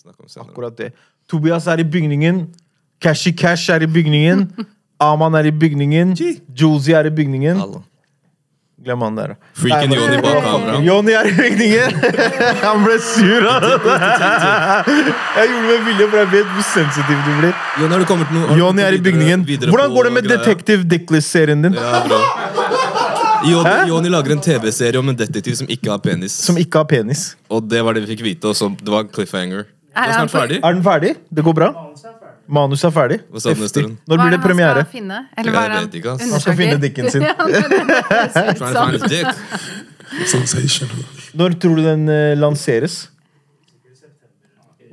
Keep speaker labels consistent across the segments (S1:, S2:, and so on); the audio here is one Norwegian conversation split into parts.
S1: Snakke om senere.
S2: Akkurat det. Tobias er i bygningen. Cashy Cash er i bygningen. Aman er i bygningen. Josie er i bygningen. Glem han der.
S1: Freaken Johnny bak kamera.
S2: Johnny er i bygningen! Han ble sur av det. Jeg gjorde det med vilje, for jeg vet hvor sensitiv du blir.
S1: Johnny
S2: er i
S1: videre-
S2: bygningen.
S1: videre
S2: Hvordan går det med
S1: Detektiv
S2: Detective Dickless-serien din?
S1: Ja? Johnny lager en TV-serie om en detektiv som ikke har penis.
S2: Som ikke har penis.
S1: Og det var det vi fikk vite, og det var cliffhanger.
S3: Er
S1: er snart ferdig.
S2: Er den ferdig? Det går bra? Manus er ferdig?
S1: Hva sa du,
S2: Heftig. Når blir det premiere?
S3: skal finne? Eller hva
S1: Jeg
S3: er han
S2: skal finne dikken sin. Når tror du den eh, lanseres?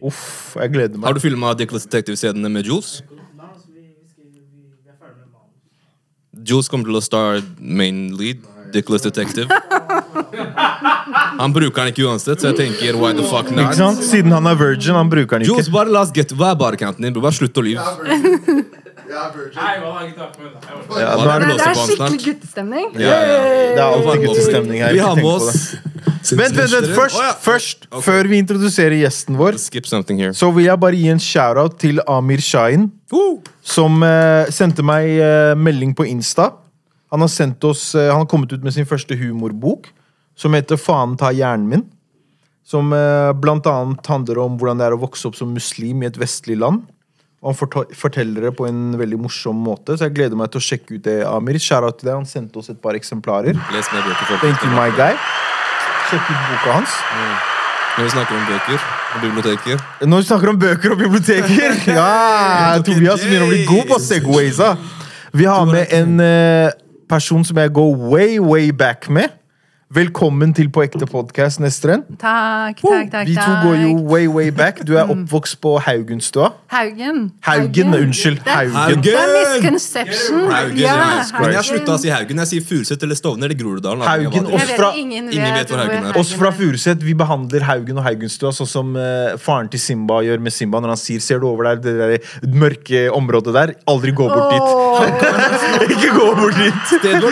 S2: Uff, jeg gleder meg.
S1: Har du filma Dickless Detective-scenene med Jules? Jules kommer til å starte main lead. Dickless Detective. Han bruker den ikke uansett, så jeg tenker why the fuck not?
S2: Ikke sant? Siden han er virgin, han bruker den ikke.
S1: Jules, bare la oss get Hva er barekanten din? bro? Bare slutt å lyve.
S2: Ja, nå er
S3: Det
S2: det,
S3: er, det skikkelig guttestemning.
S1: Ja, ja.
S2: det er alltid guttestemning her.
S1: Vi har med oss.
S2: Vent, vent, vent. Først, først okay. før vi introduserer gjesten vår,
S1: Skip something here.
S2: så vil jeg bare gi en shout-out til Amir Shahin, som uh, sendte meg uh, melding på Insta. Han har, sendt oss, eh, han har kommet ut med sin første humorbok, som heter Faen ta hjernen min. Som eh, blant annet handler om hvordan det er å vokse opp som muslim i et vestlig land. Og han forteller det på en veldig morsom måte, så jeg gleder meg til å sjekke ut det. Amir, Shout-out til deg. Han sendte oss et par eksemplarer.
S1: Les med bøker, folk.
S2: Thank you, my guy. Sjekk ut boka hans.
S1: Når vi snakker om bøker og biblioteker.
S2: Når vi snakker om bøker og biblioteker Ja, Tobias begynner å bli god på segwaysa. Vi har med en eh, person som jeg går way, way back med. Velkommen til På ekte podkast, Nesteren.
S3: Takk, takk, takk.
S2: Vi to går jo way, way back. Du er oppvokst på Haugenstua.
S3: Haugen.
S2: Haugen, unnskyld.
S3: Det er-
S2: Haugen.
S3: Det er misconception.
S1: Haugen,
S3: Ja,
S1: Haugen. Men jeg har slutta å si Haugen. Jeg sier Furuset eller Stovner eller Groruddalen.
S2: Haugen, oss. Fra-
S3: vet, ingen,
S1: ingen vet hvor Haugen er.
S2: Oss fra Furuset vi behandler Haugen og Haugenstua sånn som uh, faren til Simba gjør med Simba når han sier 'ser du over der, det der mørke området der'? Aldri gå bort dit. Ikke gå bort dit.
S1: Stedet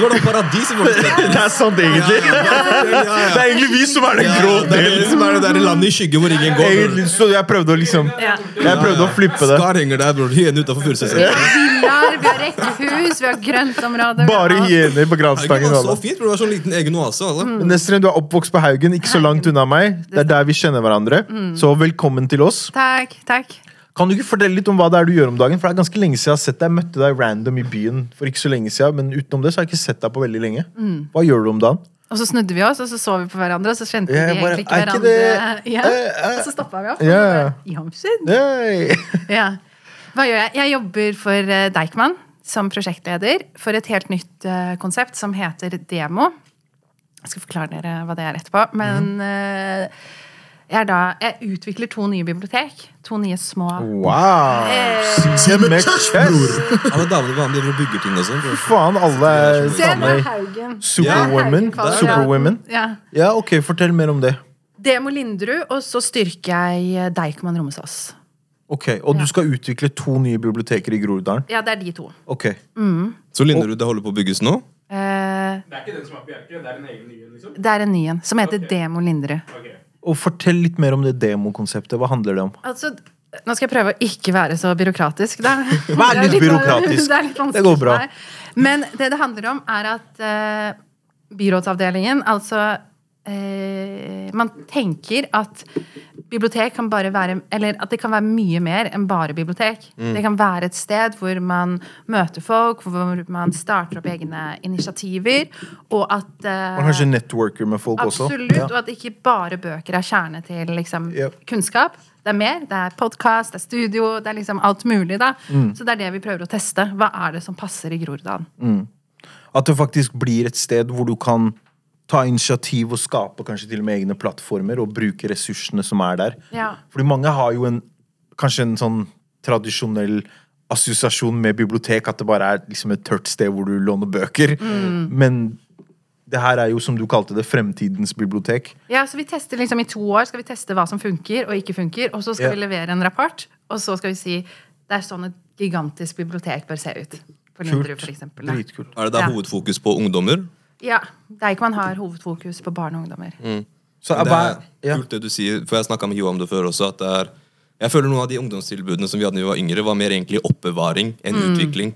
S1: var noe- paradis. i forhold til-
S2: Det er sant, egentlig. Det er egentlig vi som er den grå
S1: det er det
S2: delen.
S1: som er det der landet i skygge hvor ingen går. bror.
S2: Egentlig, så jeg prøvde å liksom
S3: Ja.
S2: Jeg prøvde å flippe det.
S1: Skar henger der, bror. Hyene utenfor Furuset.
S3: Villaer, vi har rekkehus, vi har grøntområder. vi har
S2: Bare
S3: alt.
S2: hyener på
S1: Haugen
S2: granstangen.
S1: var så
S2: alle.
S1: fint, bror. Det var sånn liten egen oase. Alle.
S2: Men Nesrin, du er oppvokst på Haugen, ikke så langt unna meg. Det er der vi kjenner hverandre. Så velkommen til oss.
S3: Takk, takk.
S2: Kan du ikke fortelle litt om hva det er du gjør om dagen? For det er ganske lenge siden Jeg har sett deg. Jeg møtte deg random i byen for ikke så lenge siden. Men utenom det så har jeg ikke sett deg på veldig lenge. Hva gjør du om dagen?
S3: Og så snudde vi oss, og så så vi på hverandre, og så kjente vi
S2: bare,
S3: egentlig ikke
S2: er ikke
S3: hverandre.
S2: det-
S3: Ja.
S2: Eh, eh.
S3: Og så stoppa vi opp.
S2: Ja.
S3: Ja. Hva gjør jeg? Jeg jobber for eh, Deichman som prosjektleder for et helt nytt konsept som heter Demo. Jeg skal forklare dere hva det er etterpå. Men eh, jeg, er da, jeg utvikler to nye bibliotek. To nye små
S2: Wow!
S4: Se med chest. bror!
S1: Alle damene på driver og bygger ting og sånn. Fy
S2: Faen, alle er
S3: Se
S2: samme. Superwomen.
S3: Ja,
S2: Superwomen.
S3: Ja.
S2: Ja, ok, fortell mer om det.
S3: Demo Linderud, og så styrker jeg eh, Deichman Romsås.
S2: Ok, Og du skal utvikle to nye biblioteker i Groruddalen?
S3: Ja, det er de to.
S2: Ok.
S1: Så Linderud, det holder på å bygges nå?
S3: Eh,
S5: Det er ikke den som er på Bjerke, det er en egen ny en, liksom?
S3: det er en ny en som heter Demo Linderud.
S5: Ok.
S2: Og fortell litt mer om det demokonseptet. Hva handler det om?
S3: Altså, nå skal jeg prøve å ikke være så byråkratisk. Da.
S2: Vær litt byråkratisk.
S3: Det, litt
S2: Det går bra.
S3: Men det det handler om, er at eh, byrådsavdelingen Altså eh, Man tenker at bibliotek kan bare være Eller at det kan være mye mer enn bare bibliotek.
S2: Mm.
S3: Det kan være et sted hvor man møter folk, hvor man starter opp egne initiativer, og at uh,
S2: Man kanskje networker med folk også?
S3: Absolutt,
S2: Ja.
S3: og at ikke bare bøker er kjerne til liksom,
S2: yep.
S3: kunnskap. Det er mer. Det er podkast, det er studio, det er liksom alt mulig. da.
S2: Mm.
S3: Så det er det vi prøver å teste. Hva er det som passer i Groruddalen?
S2: At det faktisk blir et sted hvor du kan ta initiativ og skape kanskje til og med egne plattformer og bruke ressursene som er der.
S3: Ja.
S2: Fordi mange har jo en kanskje en sånn tradisjonell assosiasjon med bibliotek, at det bare er liksom et tørt sted hvor du låner bøker.
S3: Mm.
S2: Men det her er jo, som du kalte det, fremtidens bibliotek.
S3: ja, så vi tester liksom I to år skal vi teste hva som funker og ikke funker, og så skal
S2: Ja.
S3: vi levere en rapport, og så skal vi si det er sånn et gigantisk bibliotek bør se ut. På Linderud, for eksempel.
S2: Dritkult.
S1: Er det da
S3: Ja.
S1: hovedfokus på ungdommer?
S3: Ja. Det er ikke man har hovedfokus på barn og ungdommer.
S2: Så
S1: Det er kult det du sier, for jeg snakka med Jo om det før også. at det er jeg føler noen av de ungdomstilbudene som vi hadde da vi var yngre, var mer egentlig oppbevaring enn utvikling.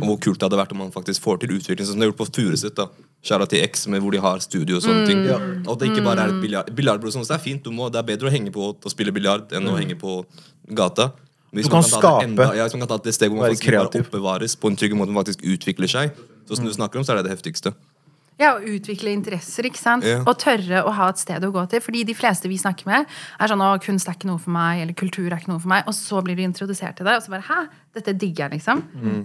S1: Og hvor kult det hadde vært om man faktisk får til utvikling, sånn som de har gjort på Furuset. da. Skjæra til X, med hvor de har studio og sånne ting. Og det ikke bare er et biljard. Biljardbord Sånn, så det er fint, du må, det er bedre å henge på og spille biljard enn å henge på gata. Men hvis
S2: Du
S1: man
S2: kan skape.
S1: enda- ja, hvis man kan ta det steget steg hvor man faktisk bare oppbevares på en trygg måte, man faktisk utvikler seg. Så som du snakker om, så er det det heftigste.
S3: Ja, og utvikle interesser, ikke sant?
S1: Ja.
S3: Og tørre å ha et sted å gå til. Fordi de fleste vi snakker med, er sånn 'Å, kunst er ikke noe for meg', eller 'kultur er ikke noe for meg'. Og så blir de introdusert til det, og så bare 'Hæ, dette digger jeg', liksom.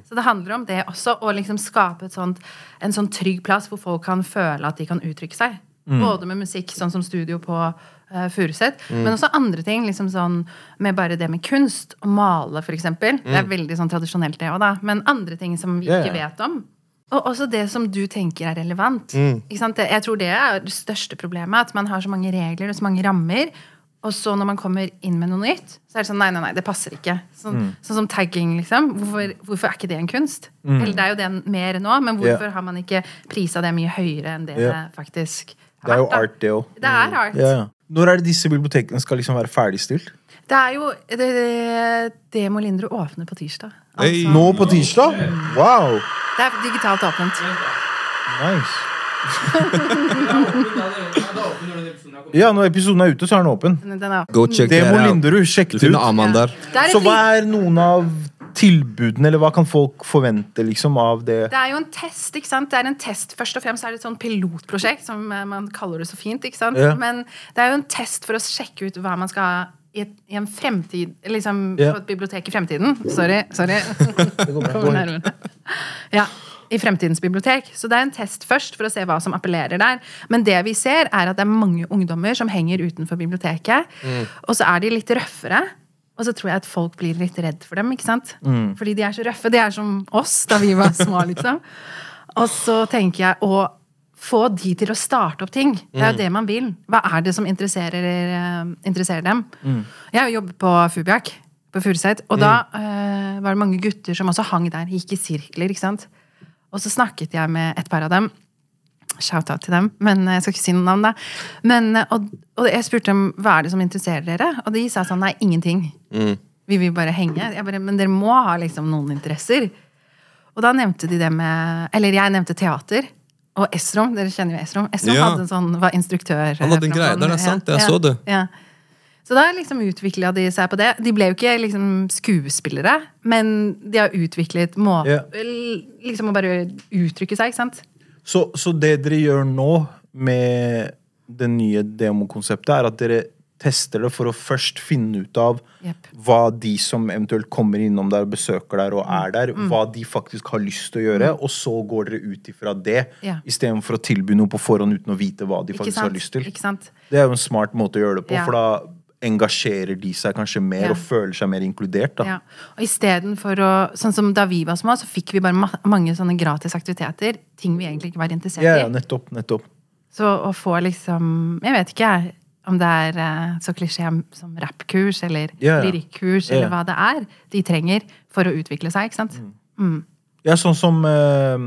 S3: Så det handler om det også, å liksom skape et sånt, en sånn trygg plass hvor folk kan føle at de kan uttrykke seg. Både med musikk, sånn som studio på uh, Furuset, men også andre ting. liksom sånn Med bare det med kunst. Å male, for eksempel. Det er veldig sånn tradisjonelt, det òg, da. Men andre ting som vi
S2: yeah.
S3: ikke vet om. Og også det som du tenker er relevant. Ikke sant? Jeg tror det er det største problemet. At man har så mange regler og så mange rammer. Og så når man kommer inn med noe nytt, så er det sånn nei, nei, nei, det passer ikke. Sånn, sånn som tagging, liksom. Hvorfor, hvorfor er ikke det en kunst? Eller det er jo det mer nå, men hvorfor
S2: yeah.
S3: har man ikke prisa det mye høyere enn det
S2: yeah.
S3: det faktisk
S2: Det er jo
S3: da?
S2: art, det òg.
S3: Det er art.
S2: Ja, ja. Når er det disse bibliotekene skal liksom være ferdigstilt?
S3: Det er jo det, det, Demo Lindro åpne på tirsdag.
S1: Hey.
S3: Altså,
S2: Nå på tirsdag? Wow!
S3: det er digitalt åpent.
S2: Nice.
S5: Ja,
S2: når episoden er ute, så er den åpen.
S3: Den er,
S1: Go check
S2: Demo
S1: that.
S2: Linderud, sjekk
S1: Du
S2: det
S1: finner
S2: ut.
S1: Ja.
S3: det
S2: Så hva er noen av tilbudene, eller hva kan folk forvente liksom av det?
S3: Det er jo en test, ikke sant? Det er en test, Først og fremst er det et sånn pilotprosjekt, som eh, man kaller det så fint. ikke sant?
S2: Ja.
S3: Men det er jo en test for å sjekke ut hva man skal i, et, i en fremtid Liksom
S2: yeah.
S3: på et bibliotek i fremtiden. Sorry. sorry. Ja, I fremtidens bibliotek. Så det er en test først for å se hva som appellerer der. Men det vi ser, er at det er mange ungdommer som henger utenfor biblioteket. Og så er de litt røffere. Og så tror jeg at folk blir litt redd for dem. ikke sant? Fordi de er så røffe. De er som oss da vi var små. liksom. Og så tenker jeg å få de til å starte opp ting. Det er jo det man vil. Hva er det som interesserer, eh, interesserer dem? Jeg har jo jobbet på Fubiak på Furuset, og da uh, var det mange gutter som også hang der. Gikk i sirkler. ikke sant? Og så snakket jeg med et par av dem. Shout-out til dem, men eh, jeg skal ikke si noen navn. da. Men, eh, og, og jeg spurte dem hva er det som interesserer dere, og de sa sånn nei, ingenting. Vi vil bare henge. Jeg bare, men dere må ha liksom noen interesser. Og da nevnte de det med Eller jeg nevnte teater. Og Esrom, dere kjenner jo Esrom. Esrom
S1: Ja.
S3: hadde en sånn, var instruktør.
S1: Han hadde en greie der, det er sant, jeg så det.
S3: Ja. Så da liksom utvikla de seg på det. De ble jo ikke liksom skuespillere, men de har utviklet må,
S2: Ja.
S3: liksom å bare uttrykke seg, ikke sant?
S2: Så, så det dere gjør nå med det nye demokonseptet, er at dere tester det for å først finne ut av
S3: yep.
S2: hva de som eventuelt kommer innom der og besøker der og er der,
S3: Mm.
S2: hva de faktisk har lyst til å gjøre, og så går dere ut ifra det,
S3: Ja.
S2: istedenfor å tilby noe på forhånd uten å vite hva de faktisk har lyst til. Det er jo en smart måte å gjøre det på,
S3: Ja.
S2: for da engasjerer de seg kanskje mer
S3: Ja.
S2: og føler seg mer inkludert. da.
S3: Ja. Og istedenfor å Sånn som da vi var små, så fikk vi bare ma mange sånne gratis aktiviteter. Ting vi egentlig ikke var interessert i.
S2: ja, nettopp, nettopp.
S3: Så å få liksom Jeg vet ikke jeg, om det er eh, så klisjé som rappkurs eller
S2: Ja, ja.
S3: lyrikkurs
S2: Ja.
S3: eller hva det er de trenger for å utvikle seg. ikke sant?
S2: Ja, sånn som eh,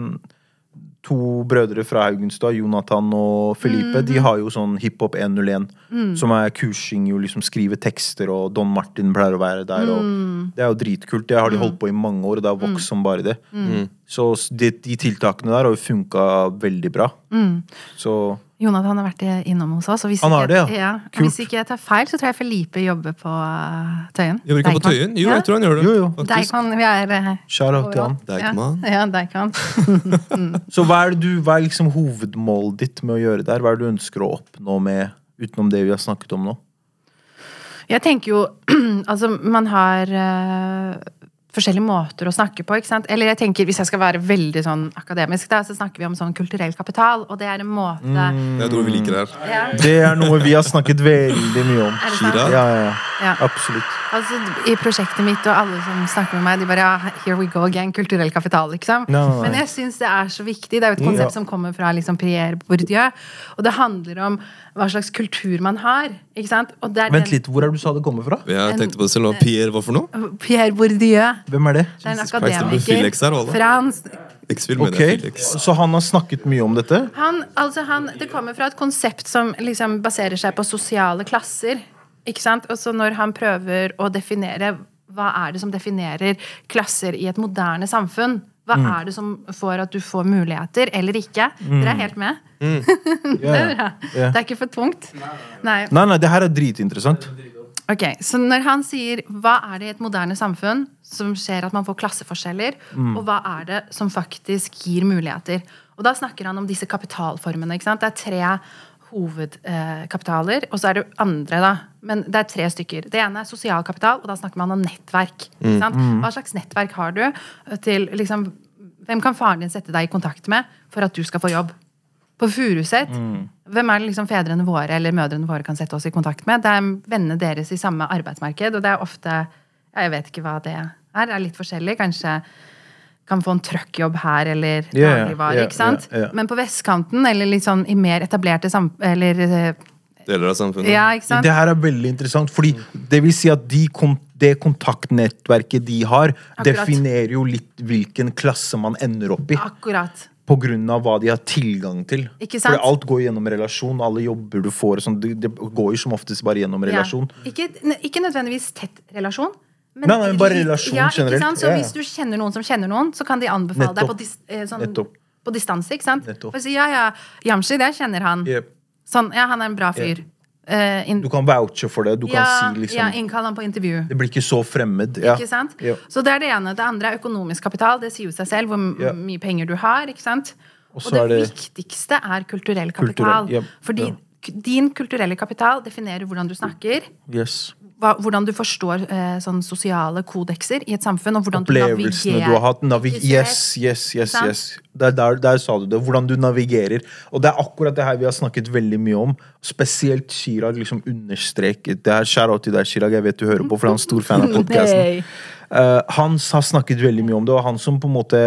S2: to brødre fra Haugenstad, Jonathan og Felipe,
S3: mm.
S2: de har jo sånn hiphop 101,
S3: Mm.
S2: som er kursing, jo liksom skrive tekster, og Don Martin pleier å være der, og
S3: Mm.
S2: det er jo dritkult. Det har de holdt på i mange år, og det har vokst som bare det.
S3: Mm.
S2: Så de, de tiltakene der har jo funka veldig bra.
S3: Mm.
S2: Så
S3: Jonathan har vært innom hos oss. Og hvis
S2: Han har
S3: ikke,
S2: det, ja.
S3: ja.
S2: Kult.
S3: Hvis ikke jeg tar feil, så tror jeg Felipe jobber på eh, Tøyen.
S1: Jobber ikke han på Tøyen? Jo,
S3: Ja.
S1: jeg tror han gjør det.
S2: Jo, jo.
S1: faktisk.
S3: Vi er eh,
S2: shout-out til han.
S1: Deichman.
S3: Ja, ja Deichman.
S2: Så hva er, du, hva er liksom hovedmålet ditt med å gjøre der? Hva er det du ønsker å oppnå med, utenom det vi har snakket om nå?
S3: Jeg tenker jo Altså, man har eh, forskjellige måter å snakke på, ikke sant? Eller jeg tenker, hvis jeg skal være veldig sånn akademisk, da, så snakker vi om sånn kulturell kapital, og det er en måte
S1: Det er noe vi liker her.
S3: ja.
S2: Det er noe vi har snakket veldig mye om.
S3: Er det sant?
S2: Ja, ja, ja.
S3: Ja.
S2: Absolutt.
S3: Altså, I prosjektet mitt og alle som snakker med meg, de bare ja, Here we go again. Kulturell kapital, liksom.
S2: Nei, nei, nei.
S3: Men jeg syns det er så viktig. Det er jo et konsept
S2: Ja.
S3: som kommer fra liksom, Pierre Bourdieu. Og det handler om hva slags kultur man har. Ikke sant? Og det er
S2: Vent
S3: den-
S2: litt, hvor er det du sa det kommer fra?
S1: Jeg tenkte på det selv. og Pierre, hva for noe?
S3: Pierre Bourdieu.
S2: Hvem er det?
S3: Det er en akademiker.
S1: Felix her,
S3: Frans.
S1: X-film
S2: Ok. Så han har snakket mye om dette?
S3: Han, altså han, det kommer fra et konsept som liksom baserer seg på sosiale klasser. Ikke sant? Og så når han prøver å definere hva er det som definerer klasser i et moderne samfunn, hva
S2: Mm.
S3: er det som får at du får muligheter eller ikke? Dere er helt med? Det er bra.
S2: Yeah.
S3: Det er ikke for tungt? Nei.
S2: Nei, nei, det her er dritinteressant.
S3: Ok, Så når han sier hva er det i et moderne samfunn som skjer at man får klasseforskjeller,
S2: Mm.
S3: og hva er det som faktisk gir muligheter? Og da snakker han om disse kapitalformene. ikke sant? Det er tre hovedkapitaler, og så er det andre, da. Men det er tre stykker. Det ene er sosial kapital, og da snakker man om nettverk. Ikke sant? Hva slags nettverk har du til liksom Hvem kan faren din sette deg i kontakt med for at du skal få jobb? På Furuset, hvem er det liksom fedrene våre eller mødrene våre kan sette oss i kontakt med? Det er vennene deres i samme arbeidsmarked, og det er ofte Jeg vet ikke hva det er. Det er litt forskjellig. Kanskje kan få en truckjobb her, eller dagligvare.
S2: ja,
S3: ikke sant?
S2: Yeah, yeah.
S3: Men på vestkanten, eller litt sånn i mer etablerte sam... Eller eh,
S1: Deler av samfunnet.
S3: Ja, ikke sant?
S2: Det her er veldig interessant, fordi det vil si at de kom det kontaktnettverket de har,
S3: Akkurat.
S2: definerer jo litt hvilken klasse man ender opp i.
S3: Akkurat.
S2: På grunn av hva de har tilgang til.
S3: Ikke sant?
S2: For alt går gjennom relasjon. Alle jobber du får, sånn, det, det går jo som oftest bare gjennom relasjon.
S3: Ja. Ikke, ikke nødvendigvis tett relasjon. Men
S2: Nei, nei, bare relasjon
S3: ja,
S2: generelt.
S3: Sant? Så hvis du kjenner noen som kjenner noen, så kan de anbefale deg på, dis, eh, sånn, på distanse. ikke sant?
S2: Nettopp.
S3: Og si ja, ja, Jamshid, jeg kjenner han.
S2: Yep.
S3: Sånn, ja, han er en bra fyr. Eh, inn-
S2: Du kan vouche for det. Du kan
S3: ja,
S2: si liksom
S3: ja, innkall han på intervju.
S2: Det blir ikke så fremmed. Ja.
S3: Ikke sant?
S2: Ja.
S3: Så det er det ene. Det andre er økonomisk kapital. Det sier jo seg selv hvor mye penger du har. ikke sant?
S2: Og
S3: Og, det,
S2: det-
S3: viktigste er kulturell
S2: Kulturell,
S3: kapital.
S2: ja,
S3: Fordi din kulturelle kapital definerer hvordan du snakker,
S2: Yes.
S3: Hva, hvordan du forstår eh, sånn sosiale kodekser i et samfunn, og hvordan
S2: Opplevelsene
S3: du
S2: du har hatt. Navig yes, yes, yes. yes. Der, der, der sa du det. Hvordan du navigerer. Og det er akkurat det her vi har snakket veldig mye om. Spesielt Chirag liksom understreket det her. Shout out til deg, Chirag. Jeg vet du hører på, for han er en stor fan av podkasten. Uh, han har snakket veldig mye om det, og han som på en måte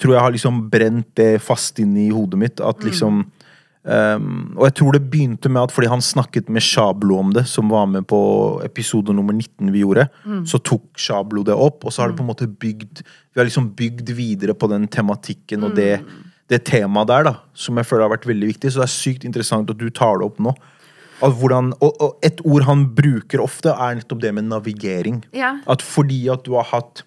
S2: tror jeg har liksom brent det fast inn i hodet mitt. At liksom um, Og jeg tror det begynte med at fordi han snakket med Shablo om det, som var med på episode nummer 19 vi gjorde, så tok Shablo det opp, og så har det på en måte bygd Vi har liksom bygd videre på den tematikken og det, det temaet der, da, som jeg føler har vært veldig viktig. Så det er sykt interessant at du tar det opp nå. Hvordan, og, og et ord han bruker ofte, er nettopp det med navigering.
S3: Ja.
S2: At fordi at du har hatt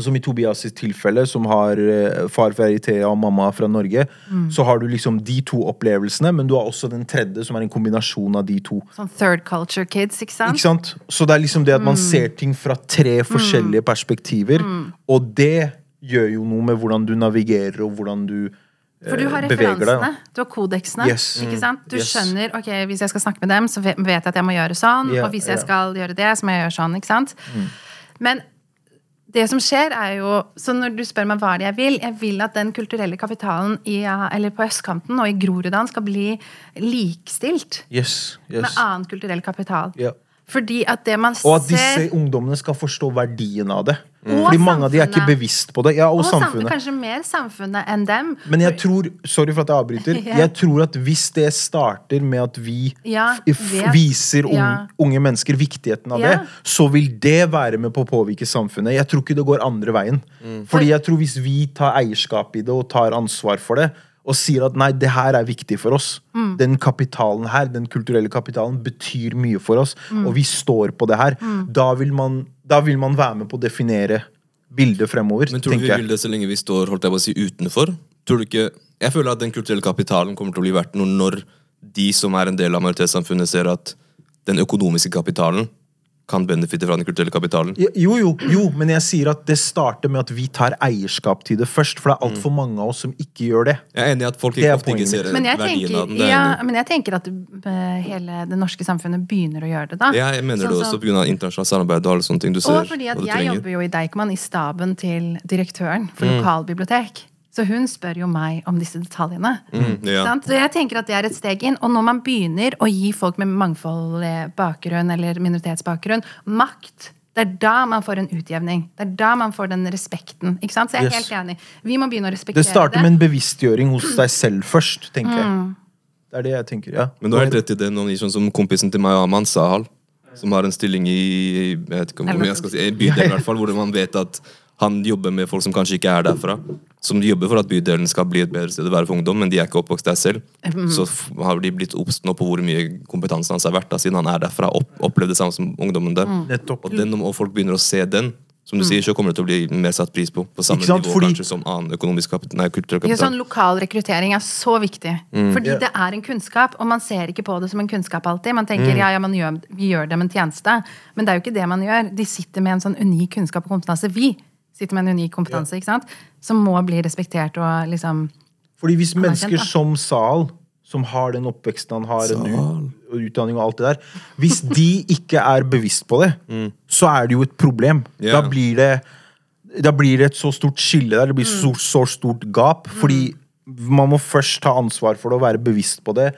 S2: Som i Tobias' tilfelle, som har eh, far fra Eritrea og mamma fra Norge, så har du liksom de to opplevelsene, men du har også den tredje, som er en kombinasjon av de to.
S3: Sånn third culture kids, ikke sant?
S2: Ikke sant? Så det er liksom det at
S3: Mm.
S2: man ser ting fra tre forskjellige perspektiver, og det gjør jo noe med hvordan du navigerer, og hvordan du
S3: For du har
S2: eh,
S3: referansene, du har kodeksene.
S2: Yes.
S3: ikke sant? Du
S2: Yes.
S3: skjønner ok, hvis jeg skal snakke med dem, så vet vet jeg at jeg må gjøre sånn.
S2: Yeah,
S3: og hvis jeg
S2: yeah.
S3: skal gjøre det, så må jeg gjøre sånn. ikke sant?
S2: Mm.
S3: Men det som skjer, er jo Så når du spør meg hva det jeg vil Jeg vil at den kulturelle kapitalen i, eller på østkanten og i Groruddalen skal bli likestilt
S2: Yes,
S3: med
S2: yes.
S3: annen kulturell kapital.
S2: Ja.
S3: Fordi at det man
S2: Og at disse ungdommene skal forstå verdien av det.
S3: Mm.
S2: Fordi mange av de er ikke bevisst på det. Ja, og,
S3: Og
S2: samfunnet.
S3: kanskje mer samfunnet enn dem.
S2: Men jeg tror Sorry for at jeg avbryter.
S3: Ja.
S2: Jeg tror at hvis det starter med at vi
S3: Ja,
S2: viser unge,
S3: Ja.
S2: unge mennesker viktigheten av
S3: Ja.
S2: det, så vil det være med på å påvirke samfunnet. Jeg tror ikke det går andre veien. Fordi jeg tror hvis vi tar eierskap i det og tar ansvar for det, og sier at nei, det her er viktig for oss.
S3: Mm.
S2: Den kapitalen her, den kulturelle kapitalen, betyr mye for oss,
S3: Mm.
S2: og vi står på det her. Da, vil man, da vil man være med på å definere bildet fremover,
S1: Men tror du vi vil det så lenge vi står holdt jeg på å si, utenfor? Tror du ikke, jeg føler at den kulturelle kapitalen kommer til å bli verdt noe når de som er en del av majoritetssamfunnet, ser at den økonomiske kapitalen kan benefitte fra den kulturelle kapitalen.
S2: Jo, jo, jo, men jeg sier at det starter med at vi tar eierskap til det først. For det er altfor mange av oss som ikke gjør det.
S1: Jeg er enig i at folk ikke, ofte ikke ser.
S3: Men
S1: verdien
S3: tenker,
S1: av den. Det
S3: ja, men jeg tenker at eh, hele det norske samfunnet begynner å gjøre det, da.
S1: Ja, jeg mener
S3: Sånn
S1: det også pga. internasjonalt samarbeid og alle sånne ting. Du ser
S3: Og fordi at jeg
S1: trenger.
S3: jobber jo i Deichman i staben til direktøren for
S1: Mm.
S3: lokalbibliotek. Så hun spør jo meg om disse detaljene.
S1: Mm, ja.
S3: Sant? Så jeg tenker at det er et steg inn. Og når man begynner å gi folk med mangfoldig bakgrunn eller minoritetsbakgrunn makt, det er da man får en utjevning. Det er da man får den respekten. Ikke sant? Så jeg er
S2: Yes.
S3: helt enig. Vi må begynne å respektere
S2: Det Det starter med en bevisstgjøring hos deg selv først, tenker jeg. Det er det jeg tenker, ja.
S1: Men du har helt rett i det, noen sånn som kompisen til meg, Aman Sahal, som har en stilling i jeg vet ikke om jeg skal si, i bydel, i hvert fall, hvor man vet at han jobber med folk som kanskje ikke er derfra. Som jobber for at bydelen skal bli et bedre sted å være for ungdom, men de er ikke oppvokst der selv. Så har de blitt obs på hvor mye kompetansen hans har vært, da, siden han er derfra. Opp, opplevd det samme som ungdommen der.
S2: Nettopp.
S1: Og, den, og folk begynner å se den. Som du sier, så kommer det til å bli mer satt pris på. På samme
S2: sant?
S1: nivå
S2: Fordi-
S1: kanskje som annen økonomisk kapital, nei, kulturell
S3: Ja, sånn Lokal rekruttering er så viktig. Fordi
S2: yeah.
S3: det er en kunnskap, og man ser ikke på det som en kunnskap alltid. Man tenker ja, ja, man gjør, vi gjør dem en tjeneste, men det er jo ikke det man gjør. De sitter med en sånn unik kunnskap og kompetanse. Vi sitter med en unik kompetanse, ikke sant? Som må bli respektert og liksom
S2: Fordi hvis mennesker
S3: kjent,
S2: som Sal, som har den oppveksten han har, en utdanning og alt det der Hvis de ikke er bevisst på det, så er det jo et problem.
S1: Yeah.
S2: Da blir det da blir det et så stort skille der. Det blir så, så stort gap. Fordi man må først ta ansvar for det og være bevisst på det.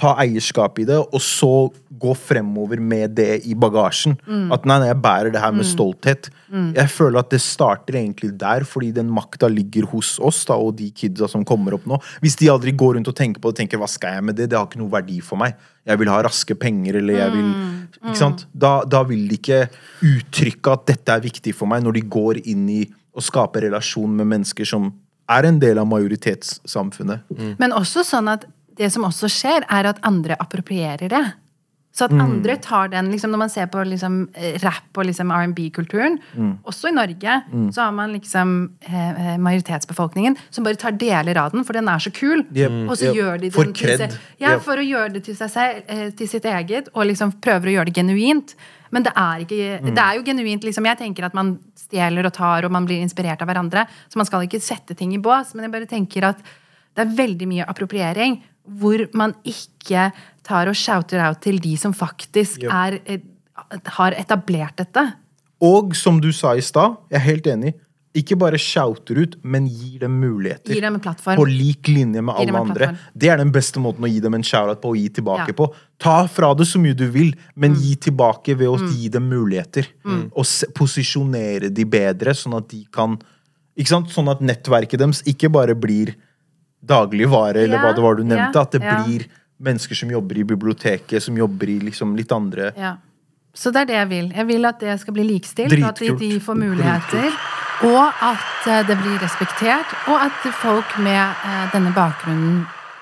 S2: Ta eierskap i det, og så gå fremover med det i bagasjen. At nei, nei, jeg bærer det her med stolthet. Jeg føler at det starter egentlig der, fordi den makta ligger hos oss da, og de kidsa som kommer opp nå. Hvis de aldri går rundt og tenker på det, tenker hva skal jeg med det? Det har ikke noe verdi for meg. Jeg vil ha raske penger, eller jeg vil Ikke sant? Da, da vil de ikke uttrykke at dette er viktig for meg, når de går inn i å skape relasjon med mennesker som er en del av majoritetssamfunnet.
S3: Men også sånn at det som også skjer, er at andre approprierer det. Så at andre tar den liksom, Når man ser på liksom, rap og liksom R&B-kulturen, også i Norge, så har man liksom eh, eh, majoritetsbefolkningen som bare tar deler av den, for den er så kul.
S2: Yep.
S3: Og så
S2: Yep.
S3: gjør de
S2: For
S3: den til seg, ja,
S2: Yep.
S3: for å gjøre det til seg selv, eh, til sitt eget, og liksom prøver å gjøre det genuint. Men det er, ikke, det er jo genuint. liksom, Jeg tenker at man stjeler og tar, og man blir inspirert av hverandre. Så man skal ikke sette ting i bås. Men jeg bare tenker at det er veldig mye appropriering hvor man ikke tar og shouter out til de som faktisk
S2: Yep.
S3: er, eh, har etablert dette.
S2: Og som du sa i stad, jeg er helt enig, ikke bare shouter ut, men gir dem muligheter.
S3: Gir dem en plattform.
S2: På lik linje med alle andre. Det er den beste måten å gi dem en shout-out på og gi tilbake
S3: Ja.
S2: på. Ta fra det så mye du vil, men
S3: Mm.
S2: gi tilbake ved å gi dem muligheter. Og se, posisjonere de bedre, sånn at de kan ikke sant? Sånn at nettverket deres ikke bare blir dagligvare, eller
S3: Ja,
S2: hva det var du nevnte.
S3: ja,
S2: At det blir mennesker som jobber i biblioteket, som jobber i liksom litt andre
S3: Ja. Så det er det jeg vil. Jeg vil at det skal bli likestilt, og at de, de får muligheter. Og at eh, det blir respektert, og at folk med eh, denne bakgrunnen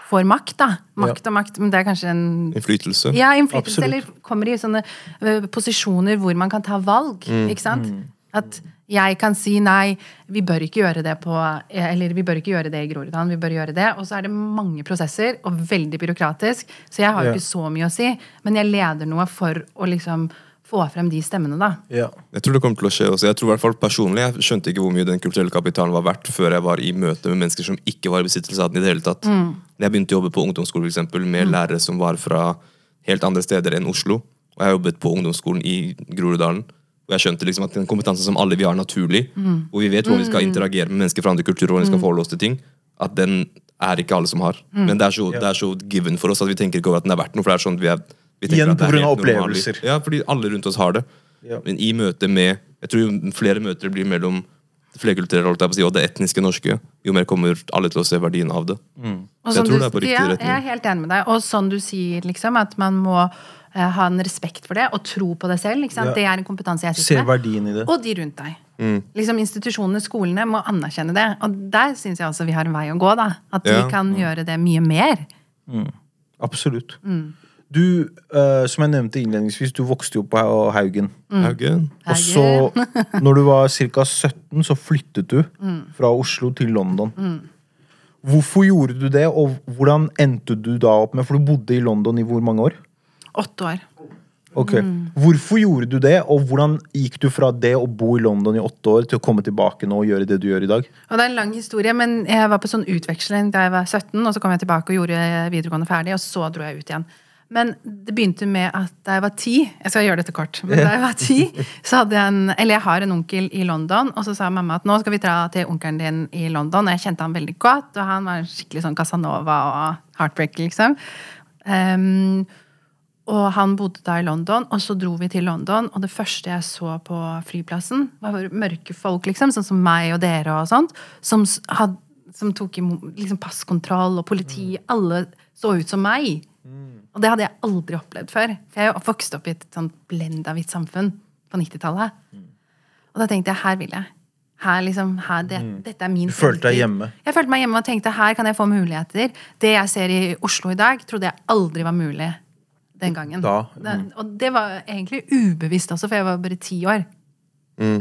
S3: får makt. da. Makt og makt, men det er kanskje en
S1: Innflytelse.
S3: ja, innflytelse,
S2: Absolutt.
S3: eller kommer i sånne ø, posisjoner hvor man kan ta valg. Ikke sant? At jeg kan si nei, vi bør ikke gjøre det på Eller vi bør ikke gjøre det i Groruddalen, vi bør gjøre det. Og så er det mange prosesser, og veldig byråkratisk. Så jeg har jo
S2: Ja.
S3: ikke så mye å si. Men jeg leder noe for å liksom få frem de stemmene, da.
S2: Ja.
S1: Jeg tror det kommer til å skje også. Jeg tror i hvert fall personlig, jeg skjønte ikke hvor mye den kulturelle kapitalen var verdt før jeg var i møte med mennesker som ikke var i besittelse av den i det hele tatt.
S3: Mm.
S1: Jeg begynte å jobbe på ungdomsskole for eksempel, med lærere som var fra helt andre steder enn Oslo, og jeg jobbet på ungdomsskolen i Groruddalen, og jeg skjønte liksom at den kompetansen som alle vi har naturlig,
S3: Mm.
S1: hvor vi vet hvordan vi skal interagere med mennesker fra andre kulturer, hvordan vi skal forholde oss til ting, at den er ikke alle som har.
S3: Mm.
S1: Men det er, så, det er så given for oss at vi tenker ikke over at den er verdt noe, for det er sånn vi er vi tenker
S2: Igjen
S1: er
S2: av opplevelser.
S1: Ja, fordi alle rundt oss har det.
S2: Ja.
S1: Men i møte med Jeg tror jo flere møter blir mellom det flerkulturelle og det etniske norske, jo mer kommer alle til å se verdien av det.
S3: Mm.
S1: Så jeg tror
S3: du-
S1: det er på riktig
S3: ja,
S1: retning.
S3: Jeg er helt enig med deg. Og sånn du sier, liksom, at man må ha en respekt for det, og tro på det selv. Ikke sant?
S2: Ja.
S3: Det er en kompetanse jeg sitter med.
S2: verdien i det.
S3: Og de rundt deg. Liksom Institusjonene, skolene, må anerkjenne det. Og der syns jeg også vi har en vei å gå. da. At
S1: Ja.
S3: vi kan gjøre det mye mer.
S2: Absolutt.
S3: Mm.
S2: Du, uh, som jeg nevnte innledningsvis, du vokste jo opp på Haugen.
S3: Mm.
S1: Haugen.
S2: Og så, når du var ca. 17, så flyttet du
S3: Mm.
S2: fra Oslo til London. Hvorfor gjorde du det, og hvordan endte du da opp med For du bodde i London i hvor mange år?
S3: Åtte år.
S2: Ok. Hvorfor gjorde du det, og hvordan gikk du fra det å bo i London i åtte år til å komme tilbake nå og gjøre det du gjør i dag?
S3: Og det er en lang historie, men jeg var på sånn utveksling da jeg var 17, og så kom jeg tilbake og gjorde videregående ferdig, og så dro jeg ut igjen. Men det begynte med at da jeg var ti Jeg skal gjøre dette kort. Men da jeg var ti, så hadde jeg en Eller jeg har en onkel i London, og så sa mamma at nå skal vi dra til onkelen din i London. Og jeg kjente han veldig godt, og han var skikkelig sånn Casanova og heartbreak, liksom. Ehm, og han bodde da i London, og så dro vi til London. Og det første jeg så på flyplassen, var mørke folk, liksom, sånn som meg og dere, og sånt, som, had, som tok liksom, passkontroll og politi. Alle så ut som meg. Og det hadde jeg aldri opplevd før. For jeg vokste opp i et sånt blenda hvitt samfunn på 90-tallet. Og da tenkte jeg her vil jeg. Her liksom, her, det, Dette er min
S2: Du følte deg hjemme.
S3: Jeg følte meg hjemme og tenkte her kan jeg få muligheter. Det jeg ser i Oslo i dag, trodde jeg aldri var mulig den gangen.
S2: Da,
S3: Det, og det var egentlig ubevisst også, for jeg var bare ti år.
S1: Mm.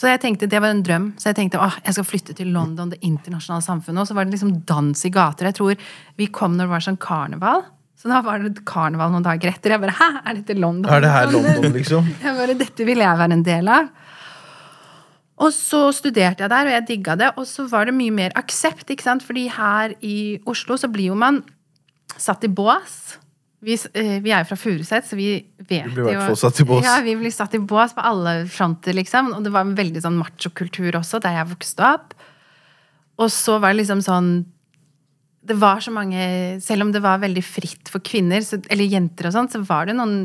S3: Så jeg tenkte, det var en drøm. Så jeg tenkte åh, jeg skal flytte til London, det internasjonale samfunnet. Og så var det liksom dans i gater. Jeg tror vi kom når det var sånn karneval. Så da var det karneval noen dager etter. Jeg bare hæ, er dette London?
S2: Er det her London, liksom?
S3: Jeg bare, Dette ville jeg være en del av. Og så studerte jeg der, og jeg digga det. Og så var det mye mer aksept, ikke sant? fordi her i Oslo så blir jo man satt i bås. Vi, eh, vi er jo fra Furuset, så vi vet
S2: Vi blir i hvert
S3: jo
S2: fall satt i bås.
S3: Ja, vi blir satt i bås på alle fronter, liksom. Og det var en veldig sånn machokultur også, der jeg vokste opp. Og så var det liksom sånn Det var så mange Selv om det var veldig fritt for kvinner, så, eller jenter og sånn, så var det noen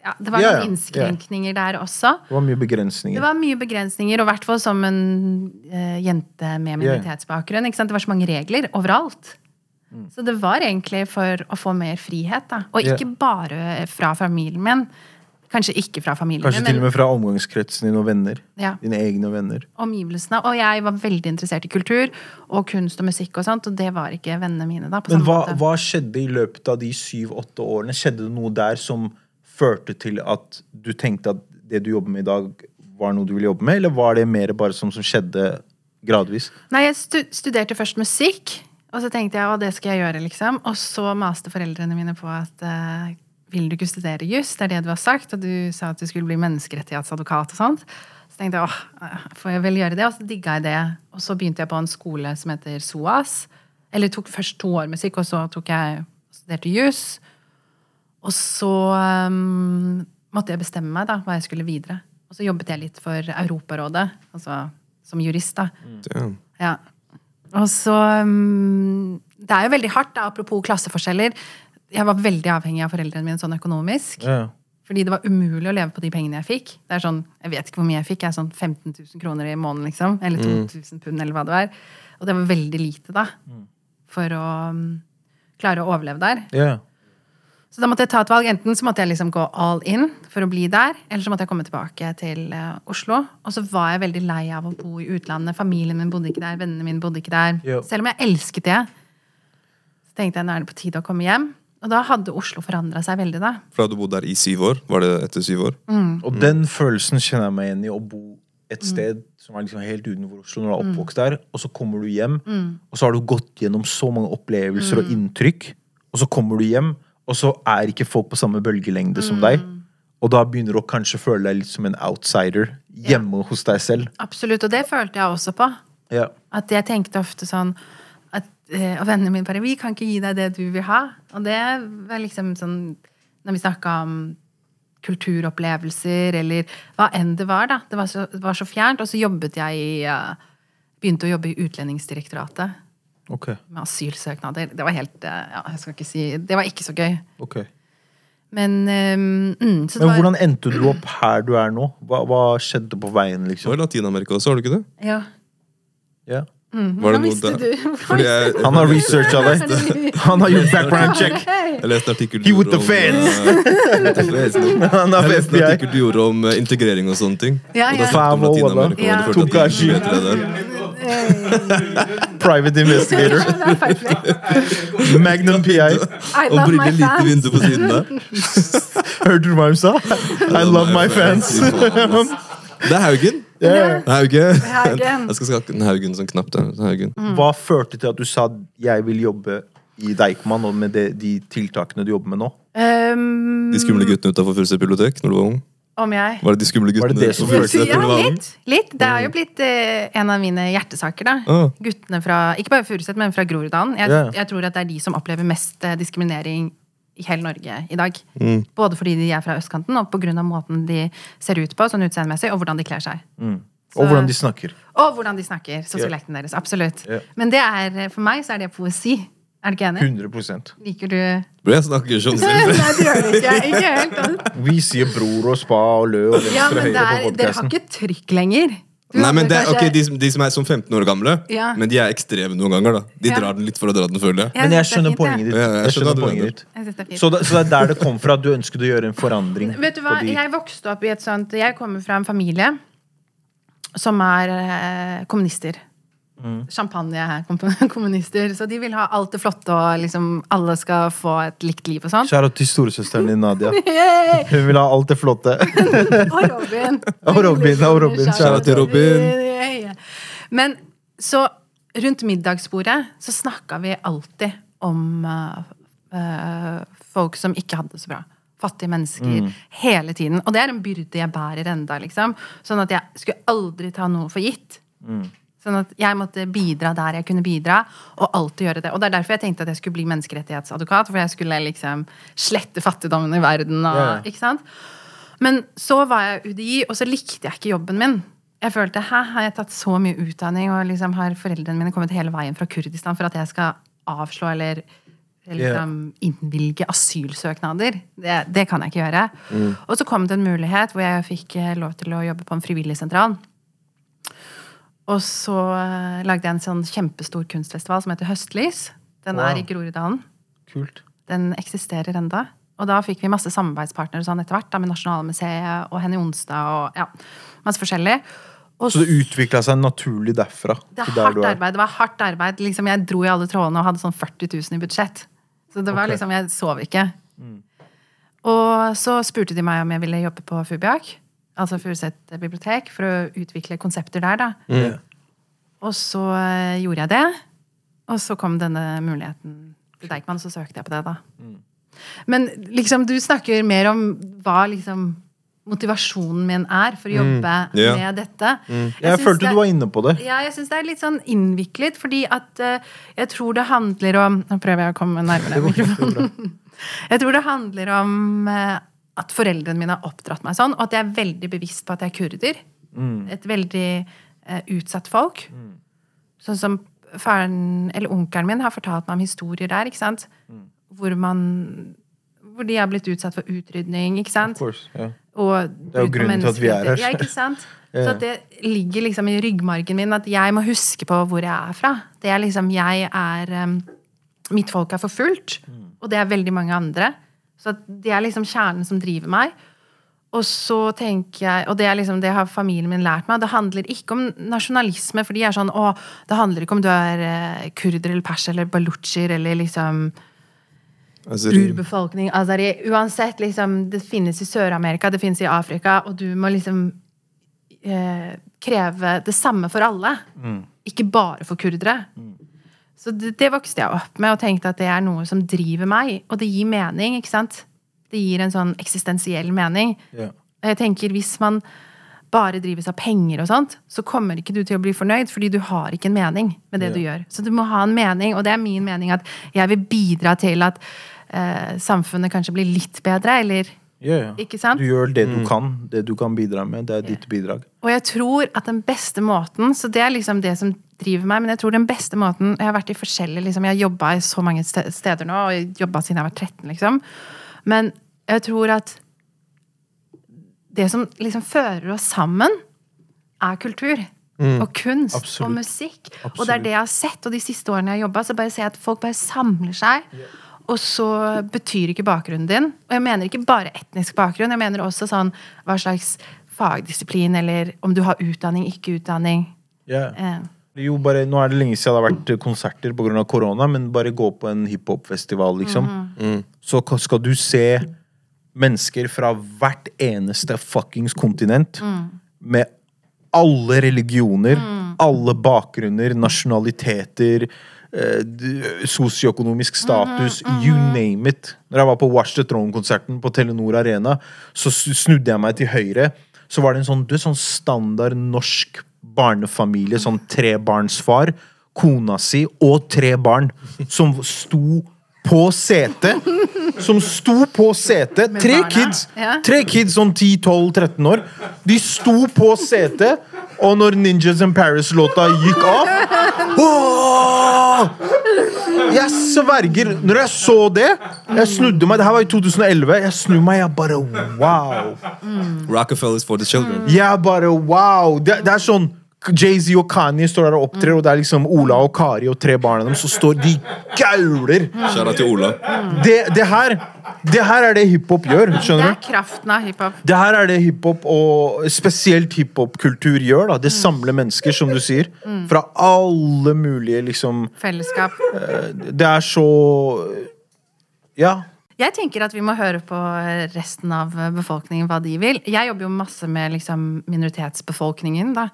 S3: ja, Det var
S2: ja,
S3: noen innskrenkninger der også.
S2: Det var mye begrensninger.
S3: Det var mye begrensninger, og i hvert fall som en uh, jente med minoritetsbakgrunn. Ikke sant? Det var så mange regler overalt.
S2: Mm.
S3: Så det var egentlig for å få mer frihet. Da. Og ikke bare fra familien min. Kanskje ikke fra familien
S2: Kanskje
S3: min,
S2: til og med fra omgangskretsen din og venner.
S3: Ja.
S2: Dine egne venner.
S3: omgivelsene. Og jeg var veldig interessert i kultur og kunst og musikk, og sånt, og det var ikke vennene mine. da, på
S2: Men hva, hva skjedde i løpet av de syv-åtte årene? Skjedde det noe der som førte til at du tenkte at det du jobber med i dag, var noe du ville jobbe med, eller var det mer bare sånn som skjedde gradvis?
S3: Nei, jeg studerte først musikk, og så tenkte jeg å, det skal jeg gjøre, liksom. Og så maste foreldrene mine på at uh, vil du ikke studere juss? Det er det du har sagt, og du sa at du skulle bli menneskerettighetsadvokat og sånt. Så tenkte jeg åh, får jeg vel gjøre det? Og så digga jeg det. Og så begynte jeg på en skole som heter SOAS. Eller tok først to år musikk, og så tok jeg studerte juss. Og så um, måtte jeg bestemme meg da, hva jeg skulle videre. Og så jobbet jeg litt for Europarådet, altså som jurist, da.
S1: Mm.
S3: Ja. Og så um, Det er jo veldig hardt, da, apropos klasseforskjeller. Jeg var veldig avhengig av foreldrene mine sånn økonomisk.
S2: Ja.
S3: Fordi det var umulig å leve på de pengene jeg fikk. Det er sånn, Jeg vet ikke hvor mye jeg fikk. Jeg er sånn 15 000 kroner i måneden, liksom. Eller 2000 pund, eller hva det var. Og det var veldig lite, da. For å um, klare å overleve der.
S2: Ja.
S3: Så da måtte jeg ta et valg. Enten så måtte jeg liksom gå all in for å bli der, eller så måtte jeg komme tilbake til eh, Oslo. Og så var jeg veldig lei av å bo i utlandet. Familien min bodde ikke der, vennene mine bodde ikke der.
S2: Jo.
S3: Selv om jeg elsket det. Så tenkte jeg nå er det på tide å komme hjem. Og da hadde Oslo forandra seg veldig, da.
S1: For du bodde der i syv år? Var det etter syv år?
S2: Og den følelsen kjenner jeg meg igjen i, å bo et sted som er liksom helt utenfor Oslo når du er oppvokst der, og så kommer du hjem, og så har du gått gjennom så mange opplevelser og inntrykk, og så kommer du hjem, og så er ikke folk på samme bølgelengde som deg. Og da begynner du å kanskje føle deg litt som en outsider hjemme hos deg selv.
S3: Absolutt. Og det følte jeg også på.
S2: Ja.
S3: At jeg tenkte ofte sånn at, eh, Og vennene mine bare 'Vi kan ikke gi deg det du vil ha'. Og det var liksom sånn Når vi snakka om kulturopplevelser, eller hva enn det var, da. Det var så, det var så fjernt. Og så jobbet jeg i eh, Begynte å jobbe i Utlendingsdirektoratet
S2: Ok.
S3: med asylsøknader. Det var helt eh, Ja, jeg skal ikke si Det var ikke så gøy.
S2: Okay.
S3: Men um, mm, så det
S2: Men
S3: var-
S2: hvordan endte du opp her du er nå? Hva, hva skjedde på veien,
S1: Du var
S2: liksom?
S1: i Latin-Amerika også, har du ikke det?
S3: Ja.
S2: Ja.
S1: Var det
S3: Hvordan
S1: noe
S3: visste
S1: der?
S3: du?
S1: Fordi jeg,
S2: Han har researcha deg. Han har gjort background check.
S1: jeg leste en artikkel om,
S2: uh,
S1: eh, en artikkel du gjorde om eh, integrering og sånne ting.
S3: Ja,
S1: Og da
S3: ja.
S1: snakket om Latin-Amerika,
S3: Ja.
S1: Der.
S2: Private investigator. Magnum PI.
S1: Og
S3: love
S1: brille lite vindu på siden der.
S2: Hørte du hva hun sa? I love my fans.
S1: Det er Haugen.
S2: Yeah.
S1: Hauge.
S3: Haugen.
S1: Jeg skal skakke den Haugen som knapt det. Haugen.
S2: Hva førte til at du sa jeg vil jobbe i Deichman og med de, de tiltakene du jobber med nå?
S3: Um,
S1: De skumle guttene utafor Furuset bibliotek når du var ung.
S3: Om jeg
S1: Var det de skumle
S2: guttene? det det som
S1: på Furuset
S3: Ja, litt. litt. Det er jo blitt eh, en av mine hjertesaker, da.
S1: Ah.
S3: Guttene fra ikke bare Furuset, men fra Groruddalen. Jeg,
S2: yeah.
S3: jeg tror at det er de som opplever mest eh, diskriminering i hele Norge i dag. Både fordi de er fra østkanten, og pga. måten de ser ut på, sånn utseendemessig, og hvordan de kler seg.
S2: Og hvordan de snakker.
S3: Og hvordan de snakker. Sosiolekten deres. Absolutt.
S2: Yeah.
S3: Men det er, for meg så er det poesi. Er du ikke enig?
S2: 100%
S3: Liker du
S1: Bro, jeg snakker sånn
S3: Nei, det gjør du ikke. Ikke helt. altså.
S2: Vi sier bror og spa og lø og
S3: Ja,
S2: venstre ja,
S3: men
S2: høyre
S3: det
S2: på
S3: podkasten. dere har ikke trykk lenger. Du
S1: Nei, men det
S3: kanskje-
S1: okay, de, som- de som er som 15 år gamle,
S3: Ja.
S1: men de er ekstreme noen ganger. da De
S3: Ja.
S1: drar den litt for å dra den, føler jeg.
S2: Men jeg
S3: er
S2: skjønner
S3: fint,
S2: poenget ditt.
S1: Ja, jeg
S2: Jeg
S1: skjønner
S2: poenget ditt. Så det, så det er der det kom fra at du ønsket å gjøre en forandring?
S3: Vet du hva,
S2: de-
S3: jeg vokste opp i et sånt Jeg kommer fra en familie som er eh, kommunister.
S2: Mm.
S3: Champagne-kommunister. Så de vil ha alt det flotte, og liksom alle skal få et likt liv og sånn.
S2: Kjære til storesøsteren din Nadia. Hun vil ha alt det flotte.
S3: Og Robin.
S2: Og Robin, og Robin.
S1: Shout-out til Robin.
S3: Men så rundt middagsbordet så snakka vi alltid om uh, uh, folk som ikke hadde det så bra. Fattige mennesker. Hele tiden. Og det er en byrde jeg bærer enda, liksom. Sånn at jeg skulle aldri ta noe for gitt. Sånn at jeg måtte bidra der jeg kunne bidra, og alltid gjøre det. Og det er derfor jeg tenkte at jeg skulle bli menneskerettighetsadvokat, for jeg skulle liksom slette fattigdommen i verden. Og,
S2: ja.
S3: ikke sant? Men så var jeg UDI, og så likte jeg ikke jobben min. Jeg følte, hæ, har jeg tatt så mye utdanning, og liksom har foreldrene mine kommet hele veien fra Kurdistan for at jeg skal avslå eller liksom innvilge asylsøknader? Det, det kan jeg ikke gjøre. Og så kom det en mulighet hvor jeg fikk eh, lov til å jobbe på en frivilligsentral. Og så eh, lagde jeg en sånn kjempestor kunstfestival som heter Høstlys. Den
S2: Wow.
S3: er i Groruddalen.
S2: Kult.
S3: Den eksisterer enda. Og da fikk vi masse samarbeidspartnere sånn etter hvert, da, med Nasjonalmuseet og Henny Onsdag og ja, masse forskjellig. Og
S2: Så det utvikla seg naturlig derfra?
S3: det hardt arbeid. Det var hardt arbeid. Liksom, jeg dro i alle trådene og hadde sånn 40 000 i budsjett. Så det var
S2: Ok. Mm.
S3: liksom, jeg sov ikke. Og så spurte de meg om jeg ville jobbe på Fubiak, altså Furuset bibliotek, for å utvikle konsepter der, da.
S2: Mm.
S3: Og så eh, gjorde jeg det. Og så kom denne muligheten til Deichman, og så søkte jeg på det, da.
S2: Mm.
S3: Men liksom, du snakker mer om hva liksom motivasjonen min er for å jobbe
S1: ja.
S3: med dette.
S2: Jeg,
S3: jeg
S2: følte
S3: det-
S2: du var inne på det.
S3: ja, jeg syns det er litt sånn innviklet, fordi at uh, jeg tror det handler om Nå prøver jeg å komme nærmere mikrofonen. Jeg tror det handler om eh, at foreldrene mine har oppdratt meg sånn, og at jeg er veldig bevisst på at jeg er kurder. Et veldig eh, utsatt folk. Sånn som faren, eller onkelen min har fortalt meg om historier der, ikke sant? Hvor man hvor de har blitt utsatt for utrydning, ikke sant?
S2: Course, ja.
S3: Og
S2: er jo grunnen til at vi er her.
S3: Ja, ikke sant?
S2: Ja.
S3: Så det ligger liksom i ryggmargen min at jeg må huske på hvor jeg er fra. Det er liksom, jeg er um, Mitt folk er forfulgt,
S2: Mm.
S3: og det er veldig mange andre. Så det er liksom kjernen som driver meg. Og så tenker jeg, og det, liksom, det har familien min lært meg, det handler ikke om nasjonalisme, for de er sånn å, det handler ikke om du er eh, kurder eller perser eller balutsjer eller liksom
S1: Altså,
S3: urbefolkning, azari. Uansett, liksom, det finnes i Sør-Amerika, det finnes i Afrika, og du må liksom eh, kreve det samme for alle. Ikke bare for kurdere. Så det, det vokste jeg opp med og tenkte at det er noe som driver meg. Og det gir mening, ikke sant? Det gir en sånn eksistensiell mening.
S2: Ja.
S3: Og jeg tenker hvis man bare drives av penger og sånt, så kommer ikke du til å bli fornøyd, fordi du har ikke en mening med det
S2: Ja.
S3: du gjør. Så du må ha en mening, og det er min mening at jeg vil bidra til at eh, samfunnet kanskje blir litt bedre, eller Ikke sant?
S2: Du gjør det du kan. Det du kan bidra med, det er ditt bidrag.
S3: Og jeg tror at den beste måten Så det er liksom det som driver meg, men jeg tror den beste måten Jeg har vært i forskjellige liksom, Jeg har jobba i så mange steder nå, og jobba siden jeg var 13, liksom. Men jeg tror at det som liksom fører oss sammen, er kultur. Og kunst
S2: Absolutt.
S3: og musikk. Og det er det jeg har sett. Og de siste årene jeg har jobba, så bare ser jeg at folk bare samler seg. Og så betyr ikke bakgrunnen din. Og jeg mener ikke bare etnisk bakgrunn. Jeg mener også sånn hva slags fagdisiplin, eller om du har utdanning, ikke utdanning.
S2: Yeah.
S3: Eh,
S2: Jo, bare, nå er det lenge siden det har vært konserter pga. korona, men bare gå på en hiphop-festival, liksom.
S3: Mm.
S2: Så skal du se mennesker fra hvert eneste fuckings kontinent med alle religioner, alle bakgrunner, nasjonaliteter, eh, sosioøkonomisk status, you name it. Når jeg var på Watch the Throne-konserten på Telenor Arena, så snudde jeg meg til høyre. Så var det en sånn, du, sånn standard norsk barnefamilie, sånn trebarnsfar, kona si og tre barn, som sto på setet. Som sto på setet. Tre kids. Tre kids sånn 10-12-13 år. De sto på setet, og når Ninjas in Paris-låta gikk av Åh! Jeg sverger. Når jeg så det Jeg snudde meg. Det her var i 2011. Jeg snur meg, jeg bare wow.
S1: Rockefellers for the children.
S2: Jeg bare wow. Det, det er sånn Jay-Z og Kanye står der og opptrer, og det er liksom Ola og Kari og tre barna deres, så står de gauler.
S1: Kjære til Ola.
S2: Det, det her Det her er det hiphop gjør.
S3: Det er kraften av hiphop.
S2: Det her er det hiphop, og spesielt hiphop-kultur, gjør. da Det samler mennesker, som du sier. Fra alle mulige liksom
S3: Fellesskap.
S2: Det er så Ja.
S3: Jeg tenker at vi må høre på resten av befolkningen hva de vil. Jeg jobber jo masse med liksom, minoritetsbefolkningen. Da.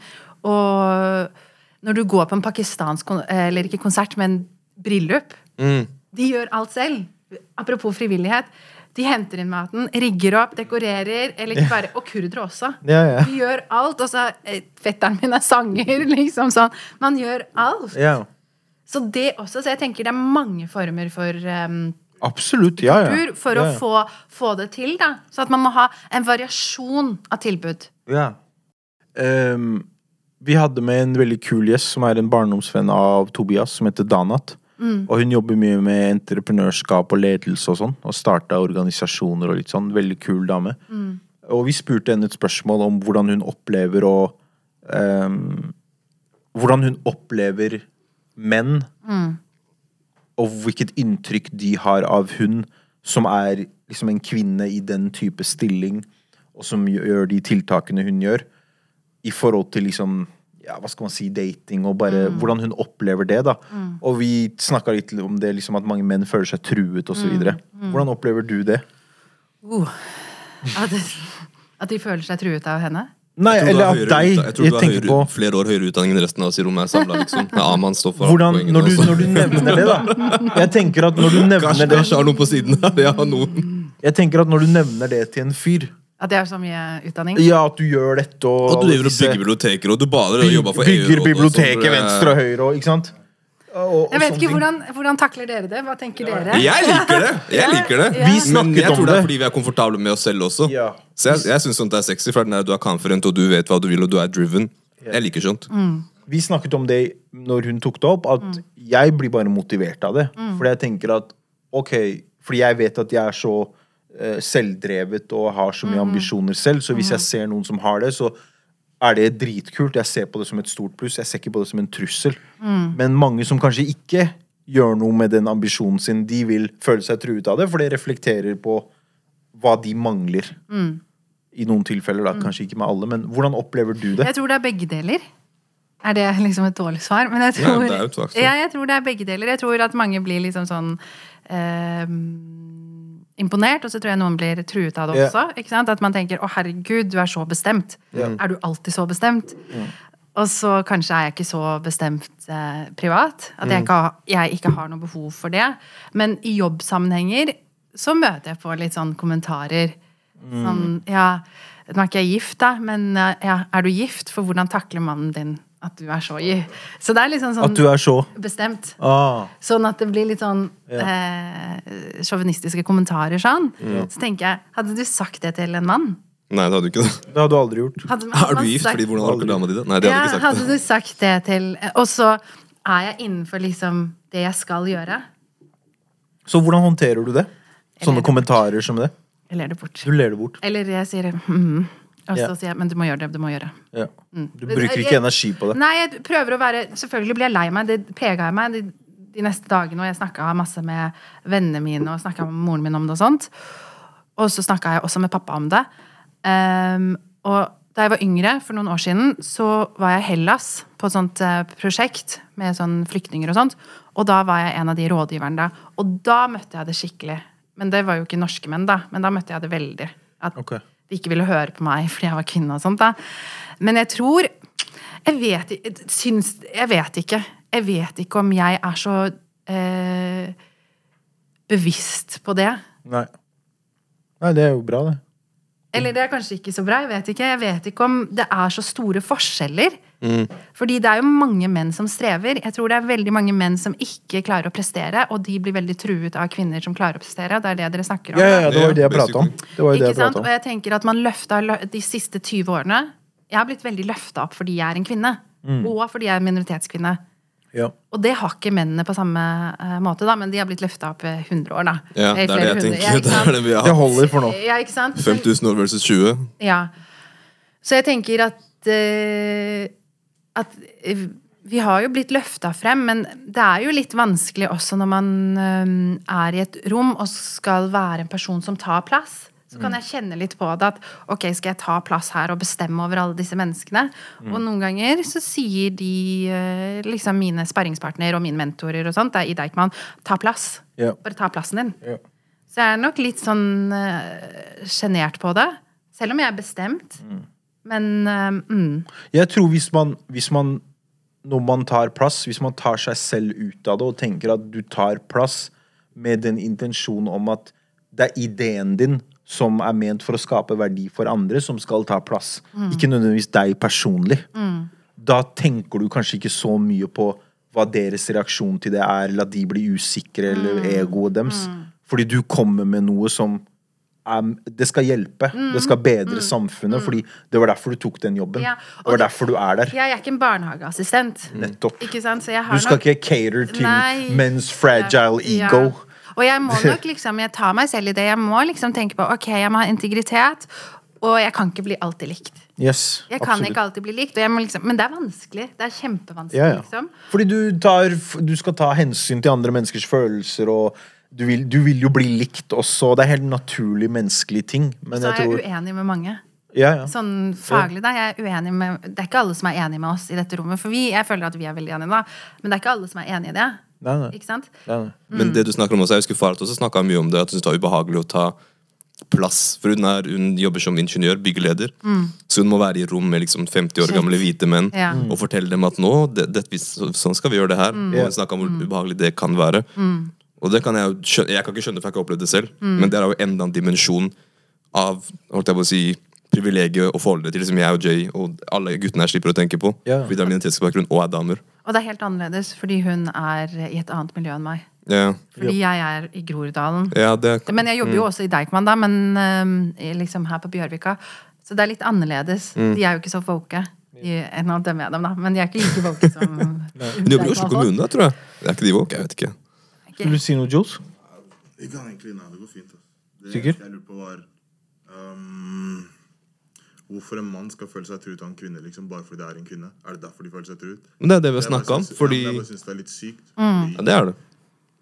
S3: Og når du går på en pakistansk Eller ikke konsert, men bryllup De gjør alt selv. Apropos frivillighet. De henter inn maten, rigger opp, dekorerer. Eller ikke bare, og kurdere også.
S2: Ja, ja.
S3: De gjør alt. Og så eh, fetteren min er sanger, liksom sånn. Man gjør alt.
S2: ja.
S3: Så det også. Så jeg tenker det er mange former for um,
S2: Absolutt. Ja, ja.
S3: kultur for
S2: ja,
S3: å få, få det til, da. Så at man må ha en variasjon av tilbud.
S2: Ja. Ehm, vi hadde med en veldig kul gjest som er en barndomsvenn av Tobias, som heter Danat. Og hun jobber mye med entreprenørskap og ledelse og sånn. Og starta organisasjoner og litt sånn. Veldig kul dame. Og vi spurte henne et spørsmål om hvordan hun opplever å um, Hvordan hun opplever menn. Og hvilket inntrykk de har av hun som er liksom en kvinne i den type stilling, og som gjør de tiltakene hun gjør, i forhold til liksom ja, hva skal man si, dating, og bare hvordan hun opplever det. da. Og vi snakka litt om det, liksom at mange menn føler seg truet osv. videre Hvordan opplever du det?
S3: Uh. At, at de føler seg truet av henne?
S2: Nei, eller
S1: av
S2: deg.
S1: Jeg tror du har høyere,
S2: på
S1: flere år høyere utdanning enn resten av oss i rommet er samla, liksom. Med Aman står for
S2: hvordan, når, du, når du nevner det, da. Jeg tenker at når du nevner
S1: Kanskje,
S2: det
S1: kanskje har noen på siden her. Jeg har noen.
S2: Jeg tenker at når du nevner det til en fyr
S3: At jeg har så mye utdanning?
S2: Ja, at du gjør dette og
S1: Og du driver og bygger biblioteker, og du bader og jobber for EU. Bygger
S2: biblioteket venstre og høyre og ikke sant? Og, og
S3: Jeg vet ikke, hvordan, hvordan takler dere det? Hva tenker dere?
S1: Jeg liker det! Jeg liker det.
S3: Vi
S1: Men
S2: snakket
S1: jeg
S2: om
S1: tror det
S2: det.
S1: er fordi vi er komfortable med oss selv også.
S2: Ja.
S1: Så jeg, jeg syns sånt er sexy, for den der du er confident, og du vet hva du vil, og du er driven. Jeg liker sånt.
S2: Vi snakket om det når hun tok det opp, at jeg blir bare motivert av det. Fordi jeg tenker at ok, fordi jeg vet at jeg er så selvdrevet og har så mye ambisjoner selv, så hvis jeg ser noen som har det, så er det dritkult. Jeg ser på det som et stort pluss. Jeg ser ikke på det som en trussel. Men mange som kanskje ikke gjør noe med den ambisjonen sin, de vil føle seg truet av det, for det reflekterer på hva de mangler. I noen tilfeller, da. Kanskje ikke med alle, men hvordan opplever du det?
S3: Jeg tror det er begge deler. Er det liksom et dårlig svar? Men jeg
S1: tror,
S3: tror,
S1: det er jo
S3: ja, jeg tror det er begge deler. Jeg tror at mange blir liksom sånn eh, imponert, og så tror jeg noen blir truet av det også. Ikke sant? At man tenker 'Å, herregud, du er så bestemt'. Er du alltid så bestemt? Og så kanskje er jeg ikke så bestemt eh, privat. At jeg ikke, har, jeg ikke har noe behov for det. Men i jobbsammenhenger så møter jeg på litt sånn kommentarer. Sånn, ja, nå er ikke jeg gift, da, men eh, ja, er du gift? For hvordan takler mannen din at du er så gift? Så det er liksom sånn
S2: At du er så
S3: bestemt.
S2: ah.
S3: Sånn at det blir litt sånn eh, sjåvinistiske kommentarer sånn. Så tenker jeg, hadde du sagt det til en mann?
S1: Nei, det hadde du ikke. det.
S2: Det hadde du aldri gjort.
S3: Hadde,
S1: Er du gift?
S3: sagt-
S1: Fordi hvordan har dama di det? Nei, det
S3: ja,
S1: hadde jeg ikke
S3: hadde du sagt det til Og så er jeg innenfor liksom det jeg skal gjøre.
S2: Så hvordan håndterer du det? Sånne kommentarer som det?
S3: Jeg ler det bort.
S2: Du ler det bort.
S3: Eller jeg sier mm, Og så
S2: Ja.
S3: sier jeg men du må gjøre det, du må gjøre.
S2: Ja.
S3: Mm.
S2: Du bruker ikke energi på det.
S3: Nei, jeg prøver å være Selvfølgelig blir jeg lei meg. Det prega jeg meg de, de neste dagene. Og jeg snakka masse med vennene mine og snakka med moren min om det og sånt. Og så snakka jeg også med pappa om det. Um, og da jeg var yngre, for noen år siden, så var jeg i Hellas på et sånt eh, prosjekt med sånn flyktninger og sånt. Og da var jeg en av de rådgiverne da. Og da møtte jeg det skikkelig. Men det var jo ikke norske menn, da. Men da møtte jeg det veldig. At
S2: Ok.
S3: De ikke ville høre på meg fordi jeg var kvinne og sånt. da. Men jeg tror Jeg vet, syns, jeg vet ikke. Jeg vet ikke om jeg er så eh, bevisst på det.
S2: Nei. Nei, det er jo bra, det.
S3: Eller det er kanskje ikke så bra, jeg vet ikke. Jeg vet ikke om det er så store forskjeller.
S2: Mm.
S3: Fordi det er jo mange menn som strever. Jeg tror det er veldig mange menn som ikke klarer å prestere, og de blir veldig truet av kvinner som klarer å prestere. Det er det dere snakker om.
S2: Ja, ja, ja, det var jo det jeg prata om. Det var jo det jeg
S3: sant?
S2: pratet
S3: Og jeg tenker at man løfta de siste 20 årene Jeg har blitt veldig løfta opp fordi jeg er en kvinne.
S2: Mm.
S3: Og fordi jeg er en minoritetskvinne.
S2: Ja.
S3: Og det har ikke mennene på samme eh, måte, da, men de har blitt løfta opp i 100 år, da.
S1: Ja, det er det jeg tenker.
S3: Ja,
S1: Det er det vi har
S2: Det holder for nå.
S3: Ja, ikke sant?
S1: 5000 år versus 20.
S3: Ja. Så jeg tenker at uh, At eh, vi har jo blitt løfta frem, men det er jo litt vanskelig også når man er i et rom og skal være en person som tar plass. Så kan jeg kjenne litt på det at ok, skal jeg ta plass her og bestemme over alle disse menneskene? Og noen ganger så sier de, eh, liksom mine sparringspartner og mine mentorer og sånt, det er i Deichman, ta plass.
S2: Yeah.
S3: Bare ta plassen din.
S2: Yeah.
S3: Så jeg er nok litt sånn uh, på det. Selv om jeg er bestemt. Men uh, mm,
S2: Jeg tror hvis man, hvis man Når man tar plass, hvis man tar seg selv ut av det og tenker at du tar plass med den intensjonen om at det er ideen din som er ment for å skape verdi for andre, som skal ta plass. Ikke nødvendigvis deg personlig. Da tenker du kanskje ikke så mye på hva deres reaksjon til det er, eller at de blir usikre, eller egoet deres. Fordi du kommer med noe som er, det skal hjelpe. Det skal bedre samfunnet. Fordi det var derfor du tok den jobben.
S3: Ja,
S2: Det var derfor du er der.
S3: jeg er ikke en barnehageassistent.
S2: Nettopp.
S3: Ikke sant? Så jeg har
S2: Du skal
S3: nok
S2: ikke cater til men's fragile
S3: Ja.
S2: ego.
S3: Og jeg må nok liksom Jeg tar meg selv i det. Jeg må liksom tenke på ok, jeg må ha integritet, og jeg kan ikke bli alltid likt.
S2: Yes,
S3: Jeg kan
S2: absolutt.
S3: ikke alltid bli likt. Og jeg må liksom, men det er vanskelig. Det er kjempevanskelig,
S2: Ja, ja.
S3: liksom.
S2: Fordi du, tar, du skal ta hensyn til andre menneskers følelser, og du vil, du vil jo bli likt også. Det er helt naturlig menneskelig ting. Men
S3: Så
S2: jeg
S3: er jeg
S2: tror
S3: uenig med mange.
S2: ja, ja.
S3: Sånn faglig, da. Jeg er uenig med Det er ikke alle som er enig med oss i dette rommet. For vi, jeg føler at vi er veldig enige, da. Men det er ikke alle som er enig i det.
S2: Nei, nei.
S3: Ikke sant?
S2: Nei, nei.
S1: Men det du snakker om også, jeg husker far også snakka mye om det, at hun syntes det var ubehagelig å ta plass. For hun, er, hun jobber som ingeniør, byggeleder. Så hun må være i rom med liksom 50 år
S3: Shit.
S1: gamle hvite menn
S3: Ja.
S1: og fortelle dem at nå, det, det, vi- så- sånn skal vi gjøre det her. Og hun snakket om hvor ubehagelig det kan være. Og det kan jeg jeg kan ikke skjønne, for jeg har ikke opplevd det selv, men det er jo enda en dimensjon av holdt jeg på å si, privilegiet å forholde det til liksom jeg og Jay og alle guttene her slipper å tenke på.
S2: Ja.
S1: Fordi det er minoritetsbakgrunn og er damer.
S3: Og det er helt annerledes fordi hun er i et annet miljø enn meg.
S1: Ja,
S3: Fordi jeg er i Groruddalen.
S1: ja det
S3: Men jeg jobber jo også i Deichman, da, men øhm, liksom her på Bjørvika. Så det er litt annerledes. De er jo ikke så woke. De- av dem er dem, da, men de er ikke like woke som
S1: Men de jobber i Oslo kommune, da, tror jeg. Det er ikke de woke, jeg vet ikke.
S2: Vil du si noe, Jules?
S6: Jeg kan egentlig, nei, det går fint. Det
S2: Sikker?
S6: jeg lurte på var ehm, Hvorfor en mann skal føle seg truet av en kvinne liksom, bare fordi det er en kvinne. Er det derfor de føler seg truet?
S1: Men det er det vi har snakka om. Fordi
S6: ja, jeg bare synes det er litt sykt.
S3: Mm.
S6: Fordi
S1: Ja, det er det.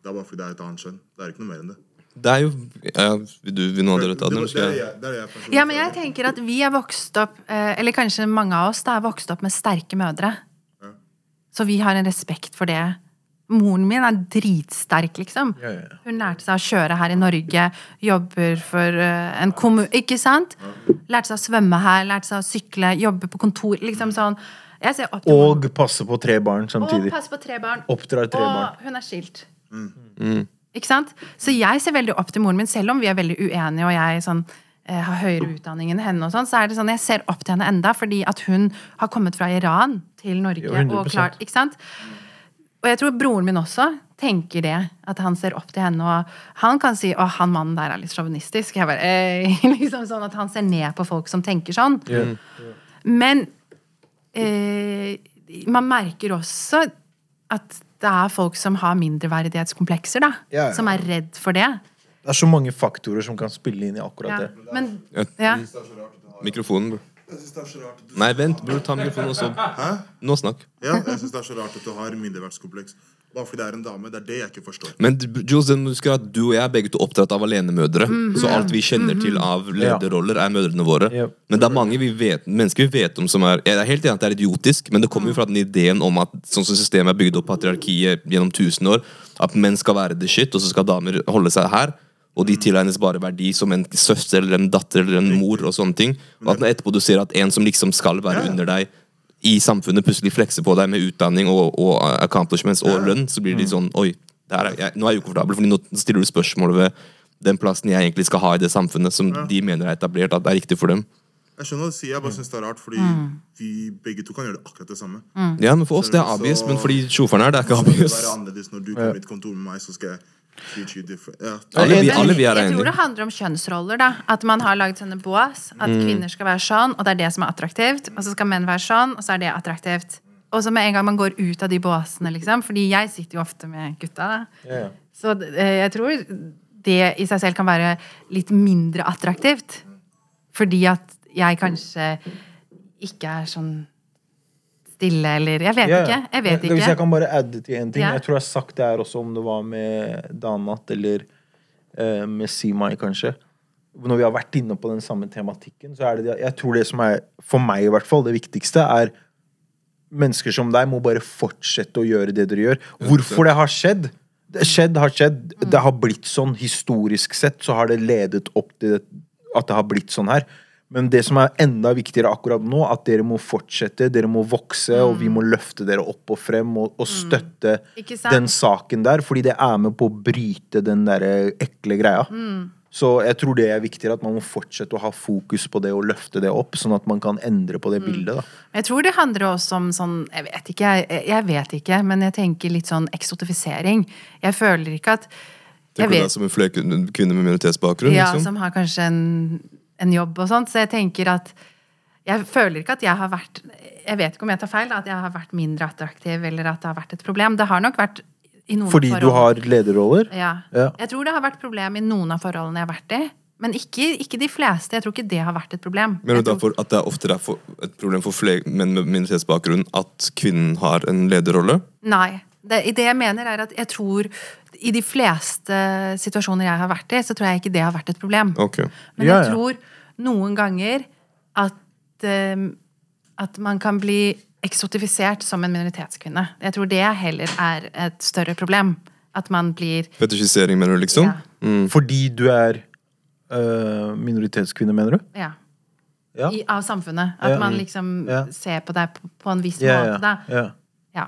S6: Det er bare fordi det er et annet kjønn. Det er ikke noe mer enn det.
S1: Det er jo ja, Vil du vil noen andre ta den?
S6: Det, det, det personlig
S3: Ja, men jeg tenker at vi er vokst opp eh, Eller kanskje mange av oss da er vokst opp med sterke mødre.
S6: Ja.
S3: Så vi har en respekt for det. Moren min er dritsterk, liksom. Hun lærte seg å kjøre her i Norge, jobber for eh, en kommun Ikke sant? Lærte seg å svømme her, lærte seg å sykle, jobbe på kontor. Liksom sånn. Jeg ser opp til
S2: Og passe på tre barn samtidig.
S3: Og passe på tre barn.
S2: Oppdrar tre barn.
S3: Og hun er skilt.
S1: Mm.
S3: Ikke sant? Så jeg ser veldig opp til moren min, selv om vi er veldig uenige, og jeg sånn, eh, har høyere utdanning enn henne, og sånn, så er det sånn, jeg ser opp til henne enda, fordi at hun har kommet fra Iran til Norge.
S2: Jo, 100%.
S3: og klart, ikke sant? Og jeg tror broren min også tenker det, at han ser opp til henne, og han kan si å, han mannen der er litt sjåvinistisk. Jeg bare, liksom sånn at han ser ned på folk som tenker sånn.
S2: Ja.
S3: Men eh, man merker også at det er folk som har mindreverdighetskomplekser, da.
S2: Yeah.
S3: Som er redd for det.
S2: Det er så mange faktorer som kan spille inn i akkurat
S3: Ja.
S2: det.
S3: Men
S1: Ja.
S3: ja.
S1: Mikrofonen, bror.
S6: Jeg synes det er så rart at du
S1: Nei, vent, bror. Ta mikrofonen, og så
S6: Hæ?
S1: Nå snakk.
S6: Ja, jeg syns det er så rart at du har mindreverdskompleks. Bare fordi det er en dame. Det er det jeg ikke forstår.
S1: Men Jules, du husker at du og jeg er begge to oppdratt av alenemødre. Så alt vi kjenner til av lederroller, er mødrene våre.
S2: Yep.
S1: Men det er mange vi vet, mennesker vi vet om som er Jeg er helt enig at det er idiotisk, men det kommer jo fra den ideen om at sånn som systemet er bygd opp, patriarkiet gjennom tusen år, at menn skal være the shit, og så skal damer holde seg her. Og de tilegnes bare verdi som en søster eller en datter eller en mor. og sånne ting Og at etterpå du ser at en som liksom skal være under deg i samfunnet, plutselig flekser på deg med utdanning og, og accomplishments og lønn, så blir de sånn Oi, det her er, jeg, nå er jeg ukomfortabel, Fordi nå stiller du spørsmål ved den plassen jeg egentlig skal ha i det samfunnet som de mener er etablert, at det er riktig for dem.
S6: Jeg skjønner hva du sier, jeg bare syns det er rart, fordi vi begge to kan gjøre det akkurat det samme.
S1: Ja, men for oss det er
S6: Så-
S1: obvious, men for de sjåførene her, det er ikke
S6: det
S1: obvious.
S6: være annerledes når du kommer i et kontor med meg, så skal jeg treat you different. Ja.
S1: Alle vi, alle vi er
S3: jeg tror det handler om kjønnsroller. da At man har lagd sånne bås. At kvinner skal være sånn, og det er det som er attraktivt. Og så skal menn være sånn, og så er det attraktivt. Og så med en gang man går ut av de båsene, liksom. Fordi jeg sitter jo ofte med gutta.
S2: Yeah.
S3: Så eh, jeg tror det i seg selv kan være litt mindre attraktivt. Fordi at jeg kanskje ikke er sånn stille, eller Jeg vet
S2: Ja, ja.
S3: ikke. Jeg vet
S2: ikke. Hvis jeg kan bare adde til en ting.
S3: Ja.
S2: Jeg tror jeg har sagt det her også, om det var med Danat eller eh, med Simai, kanskje. Når vi har vært inne på den samme tematikken, så er det det Jeg tror det som er, for meg i hvert fall, det viktigste, er mennesker som deg må bare fortsette å gjøre det dere gjør. Hvorfor det har skjedd? Det skjedd har skjedd. Det har blitt sånn. Historisk sett så har det ledet opp til at det har blitt sånn her. Men det som er enda viktigere akkurat nå, at dere må fortsette, dere må vokse, og vi må løfte dere opp og frem og, og støtte
S3: mm.
S2: den saken der, fordi det er med på å bryte den der ekle greia. Så jeg tror det er viktigere at man må fortsette å ha fokus på det og løfte det opp, sånn at man kan endre på det bildet. da.
S3: Jeg tror det handler også om sånn Jeg vet ikke, jeg, jeg vet ikke, men jeg tenker litt sånn eksotifisering. Jeg føler ikke at jeg
S1: Tenker du deg som en fløy kvinne med minoritetsbakgrunn?
S3: ja,
S1: liksom?
S3: Som har kanskje en, en jobb og sånt. Så jeg tenker at Jeg føler ikke at jeg har vært Jeg vet ikke om jeg tar feil, at jeg har vært mindre attraktiv, eller at det har vært et problem. Det har nok vært i noen
S2: Fordi
S3: forhold.
S2: du har lederroller?
S3: ja.
S2: Ja.
S3: Jeg tror det har vært problem i noen av forholdene jeg har vært i. Men ikke, ikke de fleste. Jeg tror ikke det har vært et problem.
S1: Men
S3: tror-
S1: derfor at det er ofte er et problem for flere menn med minoritetsbakgrunn at kvinnen har en lederrolle?
S3: Nei. Det, det jeg mener er at jeg tror i de fleste situasjoner jeg har vært i, så tror jeg ikke det har vært et problem.
S1: Okay.
S3: Men
S2: Ja,
S3: jeg
S2: ja.
S3: tror noen ganger at, eh, at man kan bli eksotifisert som en minoritetskvinne. Jeg tror det heller er et større problem. At man blir
S1: Fetisjisering, mener du, liksom?
S3: Ja.
S2: Fordi du er øh, minoritetskvinne, mener du?
S3: ja,
S2: Ja.
S3: i, av samfunnet. At
S2: Ja.
S3: man liksom
S2: Ja.
S3: ser på deg på, på en viss
S2: Ja,
S3: måte. Da.
S2: ja, ja.
S3: Ja.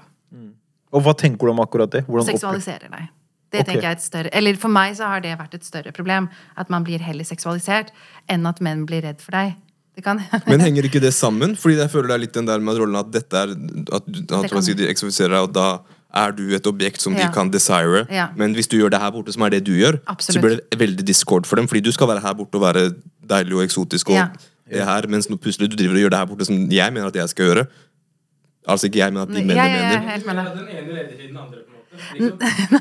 S2: Og hva tenker du om akkurat det? Hvordan
S3: Seksualiserer deg. Det
S2: okay.
S3: tenker jeg er et større Eller for meg så har det vært et større problem. At man blir heller seksualisert enn at menn blir redd for deg. Det kan
S1: Men henger ikke det sammen? Fordi jeg føler det er litt den der med rollen at dette er At, at
S3: kan-
S1: de eksofiserer deg, og da er du et objekt som de kan desire.
S3: Ja.
S1: Men hvis du gjør det her borte, som er det du gjør,
S3: Absolutt.
S1: så blir det veldig discord for dem. Fordi du skal være her borte og være deilig og eksotisk, og
S3: Ja.
S1: det her, mens nå plutselig du driver og gjør det her borte som jeg mener at jeg skal gjøre. Altså ikke jeg, men at de
S3: mener
S1: mennene
S3: ja, ja,
S1: mener.
S3: helt med deg.
S5: Den ene leder til den andre, på.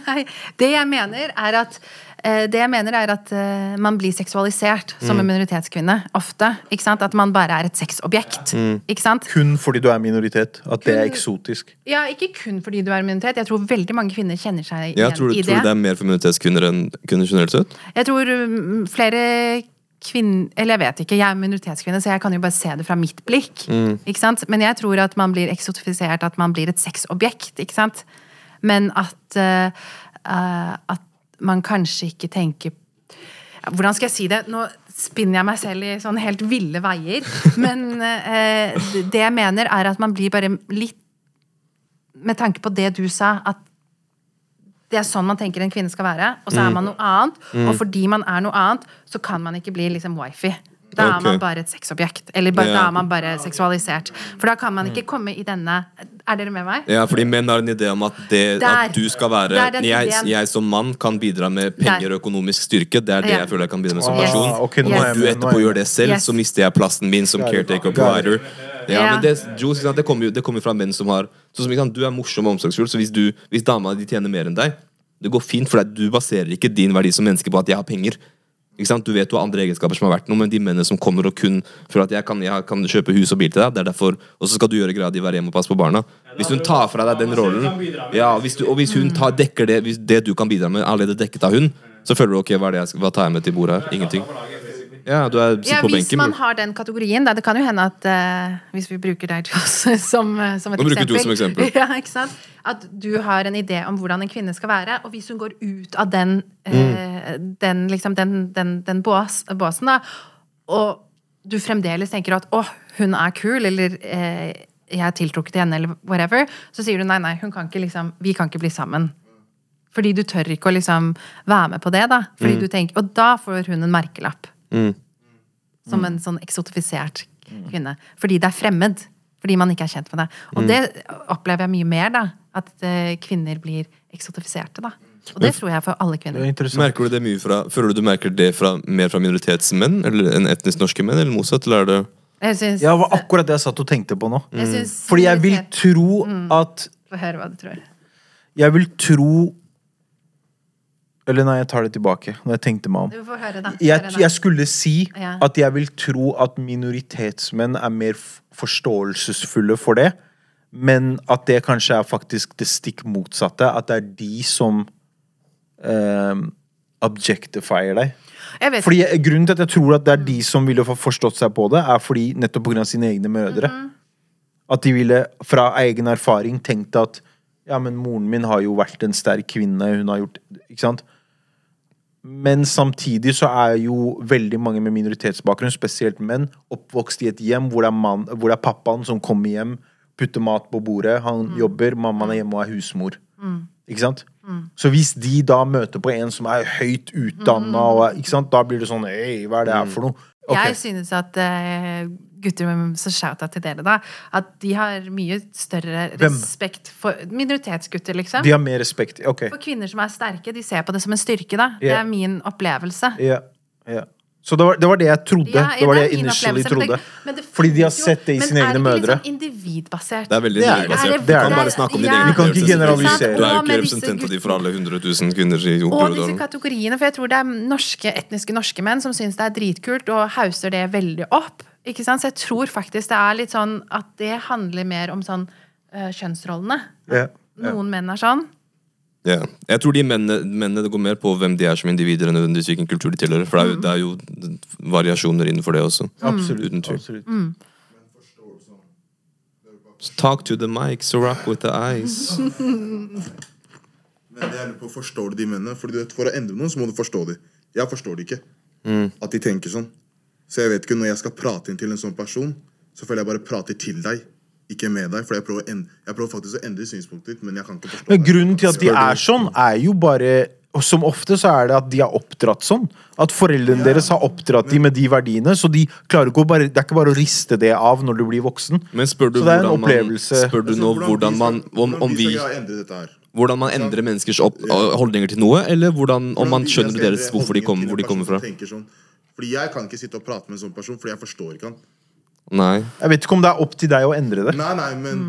S3: Nei, det jeg mener er at eh, det jeg mener er at eh, man blir seksualisert som
S1: Mm.
S3: en minoritetskvinne. Ofte. ikke sant? At man bare er et sexobjekt.
S1: Mm.
S3: Ikke sant?
S2: Kun fordi du er minoritet. At det er eksotisk.
S3: Ja, Ikke kun fordi du er minoritet. Jeg tror veldig mange kvinner kjenner seg igjen
S1: Jeg tror,
S3: i
S1: tror du det er mer for minoritetskvinner enn kvinner generelt sett?
S3: Jeg tror mm, flere kvinner Eller jeg vet ikke, jeg er minoritetskvinne, så jeg kan jo bare se det fra mitt blikk. Ikke sant? Men jeg tror at man blir eksotifisert, at man blir et sexobjekt. Ikke sant? Men at, eh, eh, at man kanskje ikke tenker Hvordan skal jeg si det? Nå spinner jeg meg selv i sånn helt ville veier. Men eh, det jeg mener, er at man blir bare litt Med tanke på det du sa, at det er sånn man tenker en kvinne skal være, og så
S1: Mm.
S3: er man noe annet. Og fordi man er noe annet, så kan man ikke bli liksom wifi. Da
S1: er
S3: er man bare et sexobjekt. Eller bare, da er man bare seksualisert. For da kan man ikke komme i denne Er dere med meg?
S1: Ja, fordi menn har en idé om at, det,
S3: Der.
S1: at du skal være jeg, jeg som mann kan bidra med penger og økonomisk styrke. Det er det
S3: Ja.
S1: jeg føler jeg kan bidra med som
S2: Ah,
S1: person.
S2: Ah, okay,
S3: Yes.
S2: er
S1: Du etterpå
S2: er
S1: gjør det selv,
S3: Yes.
S1: så mister jeg plassen min som caretaker provider. Ja, men det, Joe, det kommer jo det kommer fra menn som har Sånn som ikke sant, Du er morsom og omsorgsfull, så hvis, du, hvis dama di tjener mer enn deg Det går fint, for deg, du baserer ikke din verdi som menneske på at jeg har penger. Du vet du har andre egenskaper som har vært noe, men de mennene som kommer og kun føler at jeg kan, jeg kan kjøpe hus og bil til deg, det er derfor, og så skal du gjøre greia di, være hjemme og passe på barna. Hvis hun tar fra deg den rollen, ja, hvis du, og hvis hun tar, dekker det, hvis det du kan bidra med, er allerede dekket av hun, så føler du ok, hva, er det jeg hva tar jeg med til bordet her? Ingenting. Ja, du er,
S3: Ja,
S1: på
S3: hvis
S1: benken.
S3: man har den kategorien, da. Det kan jo hende at uh, Hvis vi bruker deg som, eh, som et
S1: Nå bruker du
S3: eksempel.
S1: som eksempel.
S3: Ja, ikke sant? At du har en idé om hvordan en kvinne skal være, og hvis hun går ut av den,
S1: Mm.
S3: eh, den, liksom, den, den, den bås, båsen, da, og du fremdeles tenker at 'å, hun er kul', eller eh, 'jeg er tiltrukket til henne', eller whatever, så sier du nei, nei, hun kan ikke liksom, vi kan ikke bli sammen. Fordi du tør ikke å liksom være med på det, da. Fordi du tenker, og da får hun en merkelapp.
S1: Mm.
S3: Som en sånn eksotifisert kvinne. Fordi det er fremmed. Fordi man ikke er kjent med det. Og det opplever jeg mye mer, da. At eh, kvinner blir eksotifiserte, da. Og det tror jeg for alle
S2: er
S3: kvinner.
S1: Merker du det mye fra Føler du du merker det fra, mer fra minoritetsmenn eller enn etnisk norske menn, eller motsatt? Eller er det
S3: Jeg synes,
S2: Ja, det var akkurat det jeg satt og tenkte på nå.
S3: jeg synes,
S2: Fordi jeg vil tro at
S3: Få høre hva du tror.
S2: Jeg vil tro Eller nei, jeg tar det tilbake. Når jeg tenkte meg om.
S3: Høre, da.
S2: Jeg,
S3: Høre, da.
S2: jeg skulle si
S3: Ja.
S2: at jeg vil tro at minoritetsmenn er mer forståelsesfulle for det. Men at det kanskje er faktisk det stikk motsatte. At det er de som eh, objectifier deg. Fordi Grunnen til at jeg tror at det er de som ville få forstått seg på det, er fordi nettopp pga. sine egne mødre.
S3: Mhm.
S2: At de ville fra egen erfaring tenkt at ja, men moren min har jo vært en sterk kvinne. Hun har gjort Ikke sant? Men samtidig så er jo veldig mange med minoritetsbakgrunn, spesielt menn, oppvokst i et hjem hvor det er, mann, hvor det er pappaen som kommer hjem, putter mat på bordet, han
S3: Mm.
S2: jobber, mammaen er hjemme og er husmor. Ikke sant? Så hvis de da møter på en som er høyt utdanna, og da blir det sånn Hei, hva er det her for noe? Okay.
S3: Jeg synes at eh, gutter med så shout-out til dere, da. At de har mye større
S2: Hvem?
S3: respekt for minoritetsgutter, liksom.
S2: De har mer respekt. Ok.
S3: For kvinner som er sterke, de ser på det som en styrke, da. Det er min opplevelse.
S2: Ja, ja. Så det var, det var det jeg trodde.
S3: Ja,
S2: det var det jeg initially
S3: men
S2: trodde.
S3: det- men det
S2: Fordi de har sett det i sine egne mødre.
S3: Men er det ikke litt sånn individbasert?
S1: Det er veldig
S2: er
S1: individbasert.
S3: Er
S1: Du kan bare snakke om din egen
S2: Vi kan ikke
S1: opplevelse.
S2: generalisere.
S1: Du er jo ikke
S3: representativ
S1: for alle 100 000 kvinner i
S3: Og disse kategoriene, for jeg tror det er norske, etniske norske menn som syns det er dritkult og hauser det veldig opp. Ikke sant? Så jeg tror faktisk det er litt sånn at det handler mer om sånn uh, kjønnsrollene.
S2: Yeah, ja.
S3: Noen menn er sånn.
S1: Ja. Jeg tror de mennene, mennene det går mer på hvem de er som individer, enn nødvendigvis hvilken kultur de tilhører. For det er, jo, det er jo variasjoner innenfor det også.
S2: Absolutt.
S1: Uten tvil.
S2: absolutt.
S1: Talk to the mic, so rock with the eyes.
S6: Men det er på Forstår du de mennene? For, du vet, for å endre noen, så må du forstå dem. Jeg forstår det ikke. At de tenker sånn. Så jeg vet ikke, når jeg skal prate inn til en sånn person, så føler jeg bare prater til deg, ikke med deg. For jeg prøver, en, jeg prøver faktisk å endre synspunktet ditt, men jeg kan ikke forstå
S2: Men
S6: deg.
S2: grunnen til at de er sånn, er jo bare og Som ofte så er det at de har oppdratt sånn. At foreldrene deres har oppdratt de med de verdiene. Så de klarer ikke å bare, det er ikke bare å riste det av når du blir voksen.
S1: Men spør du
S2: Så det er en
S1: opplevelse. man, spør du nå
S6: hvordan
S1: man om, om vi? Hvordan man endrer menneskers opp, holdninger til noe, eller hvordan, om man skjønner deres hvorfor de kommer, hvor de kommer fra.
S6: Fordi jeg kan ikke sitte og prate med en sånn person, fordi jeg forstår ikke han.
S1: Nei.
S2: Jeg vet ikke om det er opp til deg å endre det.
S6: Nei, nei, men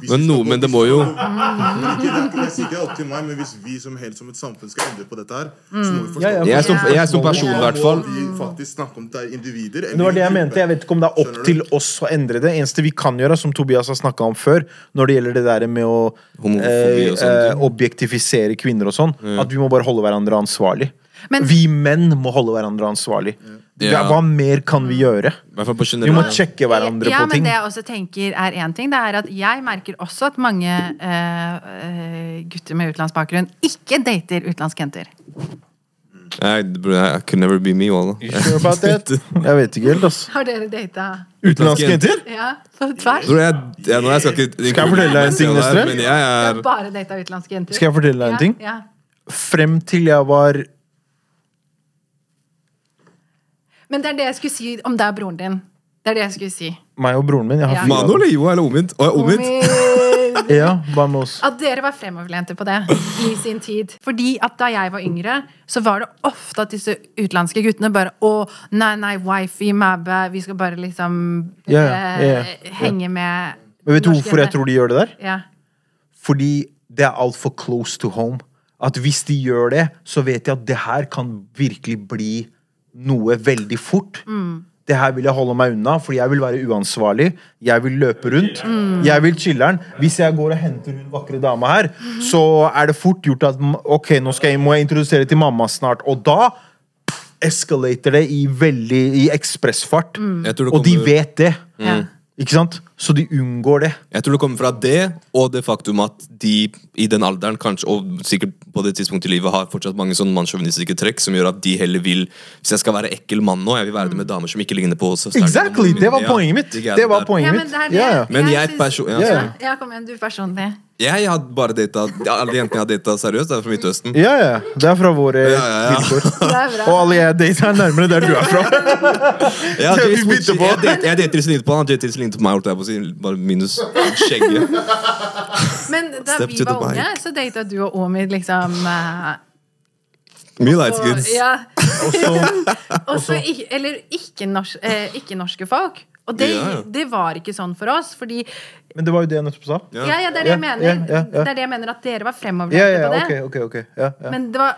S6: hvis
S1: Men
S6: vi
S1: no-
S6: skal gå-
S1: men det må jo-
S6: skal ikke, det er ikke- Jeg sier ikke det er opp til meg, men hvis vi som helt som et samfunn skal endre på dette her, så må vi forstå
S2: Ja, ja.
S1: Jeg som, jeg som person, i hvert
S6: må
S1: fall.
S6: vi faktisk snakke om det er individer.
S2: Det var det jeg mente. Jeg vet ikke om det er opp
S6: Skjønner du?
S2: til oss å endre det. Eneste vi kan gjøre, som Tobias har snakka om før, når det gjelder det der med å
S1: Homofobi
S2: eh,
S1: og sånne
S2: eh,
S1: ting.
S2: objektifisere kvinner og sånn, at vi må bare holde hverandre ansvarlig.
S3: Men-
S2: vi menn må holde hverandre ansvarlig.
S1: Ja.
S2: Hva mer kan vi gjøre?
S1: I hvert
S2: Vi må sjekke hverandre
S3: ja,
S2: på
S3: men
S2: ting.
S3: det jeg også tenker er én ting, det er at jeg merker også at mange eh, eh, gutter med utenlandsbakgrunn ikke dater utenlandske jenter.
S1: I, I could never be me, Walla.
S2: You sure about that? Jeg vet ikke helt, altså.
S3: Har dere data
S2: Utenlandske jenter?
S3: Ja, på tvers?
S1: Tror jeg, nå, jeg skal, ikke,
S2: Skal jeg fortelle deg en ting, Nestre?
S1: Jeg, jeg
S3: Jeg
S1: er
S3: har bare data utenlandske jenter.
S2: Skal jeg fortelle deg en ting?
S3: Ja, ja.
S2: Frem til jeg var
S3: Men det er det jeg skulle si om deg og broren din. Det er det jeg skulle si.
S2: meg og broren min. Jeg har
S3: Ja.
S1: Mano eller Ivo eller Omid? Å?
S3: Omid.
S2: Ja, bare med oss?
S3: At dere var fremoverlente på det i sin tid. Fordi at da jeg var yngre, så var det ofte at disse utenlandske guttene bare Å, nei, nei, wifi, mabbe, vi skal bare liksom
S2: Ja, ja, ja,
S3: eh,
S2: ja.
S3: henge med
S2: Men vet du
S3: norske
S2: hvorfor jeg
S3: jenter.
S2: tror de gjør det der?
S3: Ja.
S2: Fordi det er altfor close to home. At hvis de gjør det, så vet de at det her kan virkelig bli noe veldig fort. Det her vil jeg holde meg unna, fordi jeg vil være uansvarlig. Jeg vil løpe rundt. Jeg vil chiller'n. Hvis jeg går og henter hun vakre dama her, så er det fort gjort at Ok, nå skal jeg, må jeg introdusere til mamma snart. Og da eskalater det i veldig i ekspressfart.
S1: Jeg
S2: Og de vet det.
S3: Ja.
S2: Ikke sant? Så de unngår det.
S1: Jeg tror det kommer fra det, og det faktum at de i den alderen, kanskje, og sikkert på det tidspunktet i livet, har fortsatt mange sånn mannssjåvinistiske trekk som gjør at de heller vil Hvis jeg skal være ekkel mann nå, jeg vil være det med damer som ikke ligner på oss
S2: Exactly! Det var poenget mitt.
S1: de
S2: Det var poenget mitt.
S3: Ja, men det er det.
S2: Ja, ja.
S1: Men jeg
S3: jeg,
S1: perso- ja,
S2: Ja,
S3: ja,
S2: ja.
S3: ja, kom igjen, du personlig.
S1: Jeg har bare data Alle jentene jeg har data seriøst, er fra Midtøsten.
S2: Ja, ja. Det er fra våre
S1: Ja, ja, ja.
S2: vilkår. Og alle jeg data, er nærmere der du er fra.
S1: Ja,
S2: Vi
S1: Jace. Jeg dater- jeg dater Celine på han, han dater lignet på meg, holdt jeg på å si. Bare minus skjegget.
S3: Men da
S1: Step
S3: vi var unge, så data du og Omid liksom uh,
S1: Mye light
S3: og-
S1: skins.
S3: Ja.
S2: Og så
S3: Også eller ikke-norske eh, ikke norske folk. Og det,
S1: Ja, ja.
S3: det var ikke sånn for oss, fordi
S2: Men det var jo det jeg nettopp sa.
S1: Ja.
S3: Ja, det er det jeg mener.
S2: ja, ja, ja.
S3: Det er det jeg mener at dere var
S2: Ja,
S3: fremoverlente
S2: ja,
S3: på det.
S2: Okay, okay, okay. Ja, ja.
S3: Men det var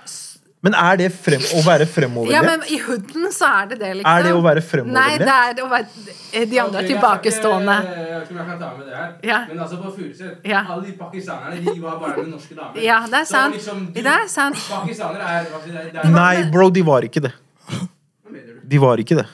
S2: Men er det frem, å være
S3: Ja, men i hooden så er det det, liksom.
S2: Er det å være
S3: Nei, det er å være De andre er tilbakestående.
S5: Jeg ikke om jeg kan ta med det her.
S3: Ja.
S5: Men altså på Furuset,
S3: Ja.
S5: alle de pakistanerne de var bare med norske damer.
S3: Ja, det er sant.
S5: liksom, du,
S3: Det er sant.
S5: Pakistanere er, hva er, det er
S2: Nei, bro, de var ikke det. De var ikke det.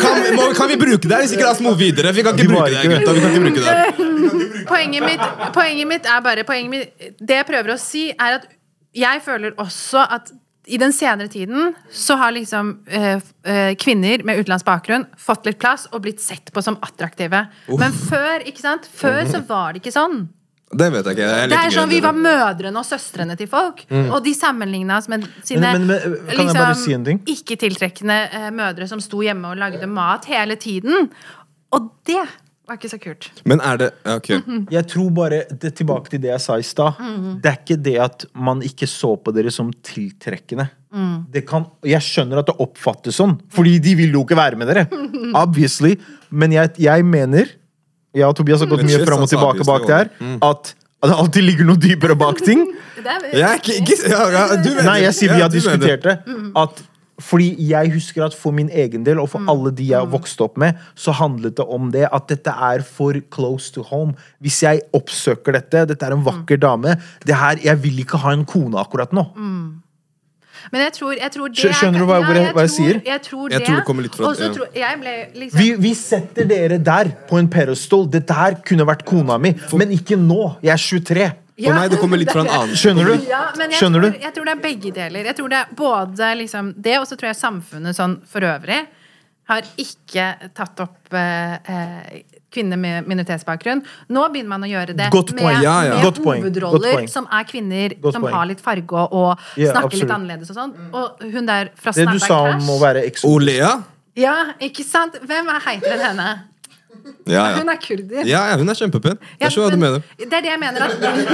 S1: Kan, må, kan vi bruke det her? Hvis ikke la oss move videre. Vi kan ikke
S2: De
S1: bruke det gutta. Vi kan ikke bruke det.
S3: Poenget mitt, poenget mitt er bare poenget mitt, Det jeg prøver å si, er at jeg føler også at i den senere tiden så har liksom eh, eh, kvinner med utenlandsk bakgrunn fått litt plass og blitt sett på som attraktive. Men før ikke sant? Før så var det ikke sånn.
S1: Det vet jeg ikke. Jeg er
S3: Det er sånn Vi var mødrene og søstrene til folk, og de sammenligna oss med sine
S2: Men- men- men, kan jeg bare si en ting?
S3: ikke tiltrekkende eh, mødre som sto hjemme og lagde mat hele tiden. Og det var ikke så kult.
S1: Men er det ja, Ok.
S2: Jeg tror bare, det, Tilbake til det jeg sa i stad. Det er ikke det at man ikke så på dere som tiltrekkende. Det kan, jeg skjønner at det oppfattes sånn, fordi de vil jo ikke være med dere. Obviously. Men jeg, jeg mener Jeg og Tobias har gått mye
S1: shit,
S2: fram og tilbake bak det her. At det alltid ligger noe dypere bak ting.
S1: Jeg ikke, ikke ja, ja,
S2: Nei, jeg sier vi har diskutert det. At fordi jeg husker at for min egen del, og for alle de jeg vokste opp med, så handlet det om det at dette er for close to home. Hvis jeg oppsøker dette, dette er en vakker dame det her, Jeg vil ikke ha en kone akkurat nå.
S3: Men jeg tror, jeg tror det
S2: Skjø- skjønner du hva-
S3: ja,
S2: hvor jeg- hva jeg
S3: tror-
S2: sier?
S3: Jeg tror
S1: Jeg
S3: det.
S1: tror det kommer litt fra- ja.
S3: tror ble liksom
S2: Vi, vi setter dere der, på en pedestal. Dette her kunne vært kona mi, men ikke nå. Jeg er 23.
S1: For meg det kommer litt fra en annen
S2: Skjønner du?
S3: Ja, men jeg,
S2: Skjønner
S3: tror, jeg tror det er begge deler. Jeg tror det er både liksom det, og så tror jeg samfunnet sånn for øvrig har ikke tatt opp eh, eh, kvinner med minoritetsbakgrunn. Nå begynner man å gjøre det
S2: Godt
S3: med,
S1: Ja, ja.
S3: med hovedroller som er kvinner
S2: Godt
S3: som
S2: point.
S3: har litt farge og, og
S2: Ja,
S3: snakker litt annerledes og sånn. Og hun der fra
S2: Det du
S3: Snapback
S2: sa om
S3: Cash
S1: Olea?
S3: Ja, ikke sant? Hvem er heiteren henne?
S1: Ja,
S3: Hun er kurder.
S1: ja, ja, hun er kjempepen.
S3: Ja,
S1: hva du
S3: men
S1: mener.
S3: Det er det jeg mener at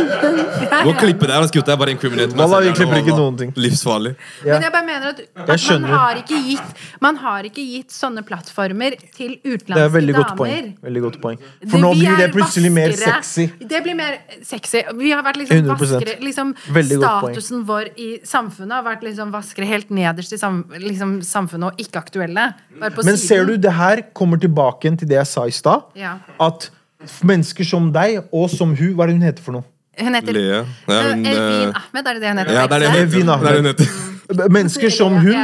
S1: Gå Må klippe der og skutte. er bare incriminate meg
S2: Wallah, vi klipper ikke noen ting.
S1: Livsfarlig.
S2: Ja.
S3: Men jeg bare mener at, at man, har ikke gitt, man har ikke gitt sånne plattformer til utenlandske damer.
S2: veldig godt poeng. Veldig godt poeng.
S3: Det-
S2: For nå blir det
S3: er
S2: plutselig mer sexy.
S3: Det blir mer sexy. Vi har vært liksom
S2: 100%.
S3: vaskere liksom. Statusen vår i samfunnet har vært liksom vaskere helt nederst i sam, liksom, samfunnet og ikke aktuelle. Bare på
S2: Men
S3: siden.
S2: ser du, det her kommer tilbake igjen til det jeg sa i stad.
S3: Ja.
S2: At mennesker som deg, og som hun Hva er det hun heter for noe?
S3: Hun heter
S1: Lea. Hun,
S3: Eh, Elvin Ahmed, er det det hun heter?
S1: ja, det er det er det hun
S2: Ahmed.
S1: heter.
S2: Mennesker som hun,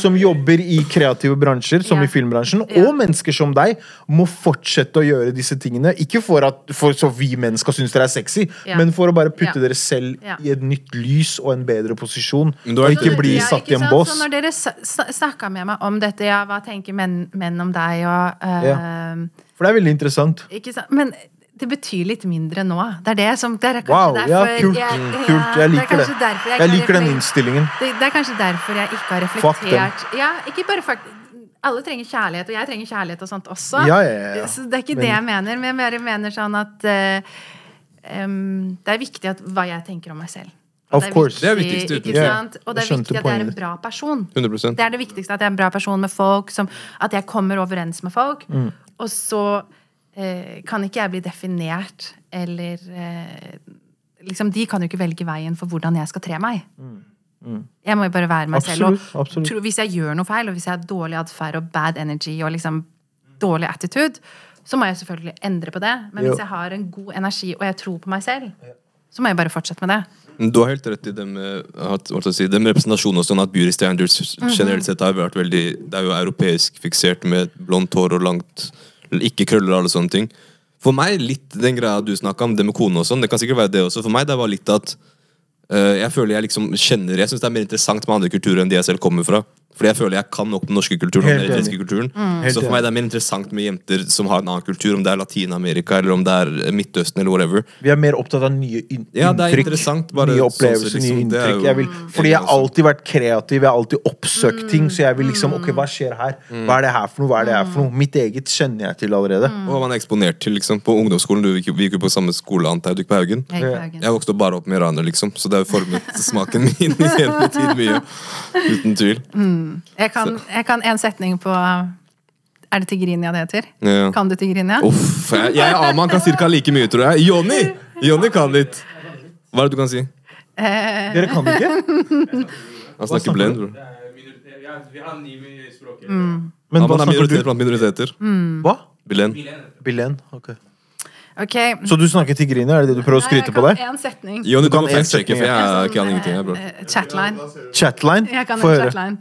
S2: som jobber i kreative bransjer, som i filmbransjen, og mennesker som deg, må fortsette å gjøre disse tingene. Ikke for, at, for så vi menn skal synes dere er sexy, men for å bare putte dere selv i et nytt lys og en bedre posisjon. Og
S1: ikke-
S2: bli satt i en bås.
S3: Så når dere snakka med meg om dette, ja, hva tenker menn, menn om deg, og eh,
S2: For det er veldig interessant.
S3: Ikke sant? Men det betyr litt mindre nå. Det er det som det er
S2: Wow, ja, kult.
S3: jeg,
S2: kult. Jeg liker
S3: det.
S2: det.
S3: er jeg
S2: Jeg liker den innstillingen.
S3: Det, det er kanskje derfor jeg ikke har reflektert Ja, ikke bare fakt alle trenger kjærlighet, og jeg trenger kjærlighet og sånt også.
S2: Ja, ja, ja, ja.
S3: Så det er ikke
S2: Men-
S3: det jeg mener, men jeg bare mener sånn at uh, um, det er viktig at, hva jeg tenker om meg selv.
S2: Of course.
S1: Det er viktigst, uten
S3: ikke
S2: tvil.
S3: Og det er viktig at jeg er en bra person.
S1: 100
S3: Det er det viktigste, at jeg er en bra person med folk, som, at jeg kommer overens med folk.
S2: Mm.
S3: Og så kan ikke jeg bli definert eller eh, liksom, De kan jo ikke velge veien for hvordan jeg skal tre meg. Jeg må jo bare være meg selv.
S2: Mm.
S3: Og
S2: absolutt.
S3: tro, hvis jeg gjør noe feil, og hvis jeg har dårlig atferd og bad energy og liksom dårlig attitude, så må jeg selvfølgelig endre på det. Men
S2: Jo.
S3: hvis jeg har en god energi og jeg tror på meg selv, så må jeg bare fortsette med det.
S1: Du har helt rett i det med, jeg si, det med representasjon og sånn, at beauty standards generelt sett har vært veldig Det er jo europeisk fiksert med blondt hår og langt Ikke krøller og alle sånne ting. For meg, litt den greia du snakka om, det med kone og sånn, det kan sikkert være det også. For meg det var litt at eh, jeg føler jeg liksom kjenner Jeg syns det er mer interessant med andre kulturer enn de jeg selv kommer fra. Fordi jeg føler jeg kan nok den norske kulturen og
S2: Helt
S1: den eritreiske kulturen.
S2: Mm.
S1: Så for meg det er mer interessant med jenter som har en annen kultur, om det er Latin-Amerika eller om det er Midtøsten eller whatever.
S2: Vi er mer opptatt av nye in
S1: Ja, det er
S2: inntrykk.
S1: interessant, bare
S2: nye
S1: sånn
S2: opplevelser,
S1: liksom.
S2: nye inntrykk. Jeg vil, fordi jeg har alltid vært kreativ, jeg har alltid oppsøkt ting. Så jeg vil liksom, ok, hva skjer her?
S1: Mm.
S2: Hva er det her for noe? Hva er det her for noe? Mitt eget kjenner jeg til allerede.
S1: Og man er eksponert til liksom På ungdomsskolen, du gikk vi gikk jo på samme skole, antar jeg, du gikk på Haugen.
S3: Jeg.
S1: Jeg vokste bare opp med iraner, liksom, så det har formet smaken min i senere tid mye. Uten tvil.
S3: Jeg kan, jeg kan en setning på Er det Tigrinia det heter?
S1: Ja.
S3: Kan du Tigrinia?
S1: Uff, jeg, jeg og Aman kan ca. like mye, tror jeg. Jonny! Jonny kan litt. Hva er det du kan si?
S2: Dere kan det ikke?
S1: Han snakker blend, bror.
S5: Vi har ni språk.
S2: Men hva
S1: er
S2: snakker du?
S1: blant minoriteter.
S2: Hva?
S1: Bilen.
S2: Bilen? Ok.
S3: Ok.
S2: Så du snakker tigrinia? Er det det du prøver å skryte på deg?
S3: jeg kan en setning.
S1: Jo, du
S2: kan
S1: må
S2: setning,
S1: for jeg kan ingenting. Jeg, bror.
S3: Eh, Chatline.
S2: Chatline?
S3: Jeg kan
S2: Få høre.
S3: her,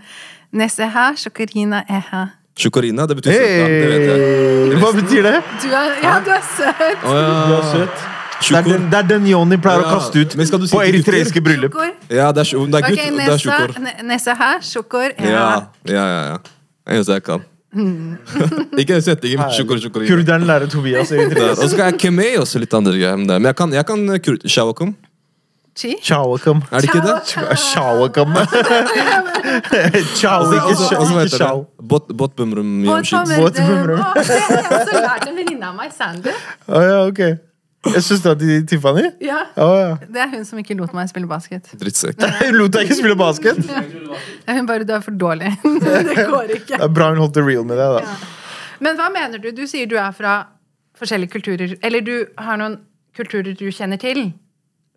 S3: Neseha, er eha.
S1: Sjokorina, det betyr søt Det vet jeg.
S2: Hva betyr det?
S3: Du er, ja, du er søt!
S1: Oh, ja.
S2: Du er søt. Det er den, det er den Johnny pleier å kaste ut
S1: men skal du si
S2: på eritreiske bryllup.
S1: Ja, det er, det er
S3: Ok,
S1: Okay, nesa, det er
S3: nesa, her, sjokor
S1: Ja,
S3: eha.
S1: ja, ja. ja. Eneste jeg kan. Ikke en setning, men shukorina.
S2: Kurderen lærer Tobias.
S1: Og så kan jeg kemei også litt andre greier. Men jeg kan, jeg kan eh, kur- shawakum.
S3: Chi?
S2: Chawakam.
S1: Er det ikke det?
S2: Chawakam. Chow,
S1: Og
S2: ikke chow. Bot
S1: det Bot,
S2: Båt-
S3: Elde- Å, Jeg har også lært en venninne av meg, Sandy.
S2: Oh, ja, ok. Jeg Søstera til Tiffany?
S3: Ja,
S2: Oh, ja.
S3: det er hun som ikke lot meg spille basket.
S1: Drittsekk.
S2: Hun lot deg ikke spille basket?
S3: Ja, Hun bare 'du er for dårlig'. Det går ikke.
S2: Det er bra hun holdt det real med det, da.
S3: Men hva mener du? Du sier du er fra forskjellige kulturer. Eller du har noen kulturer du kjenner til.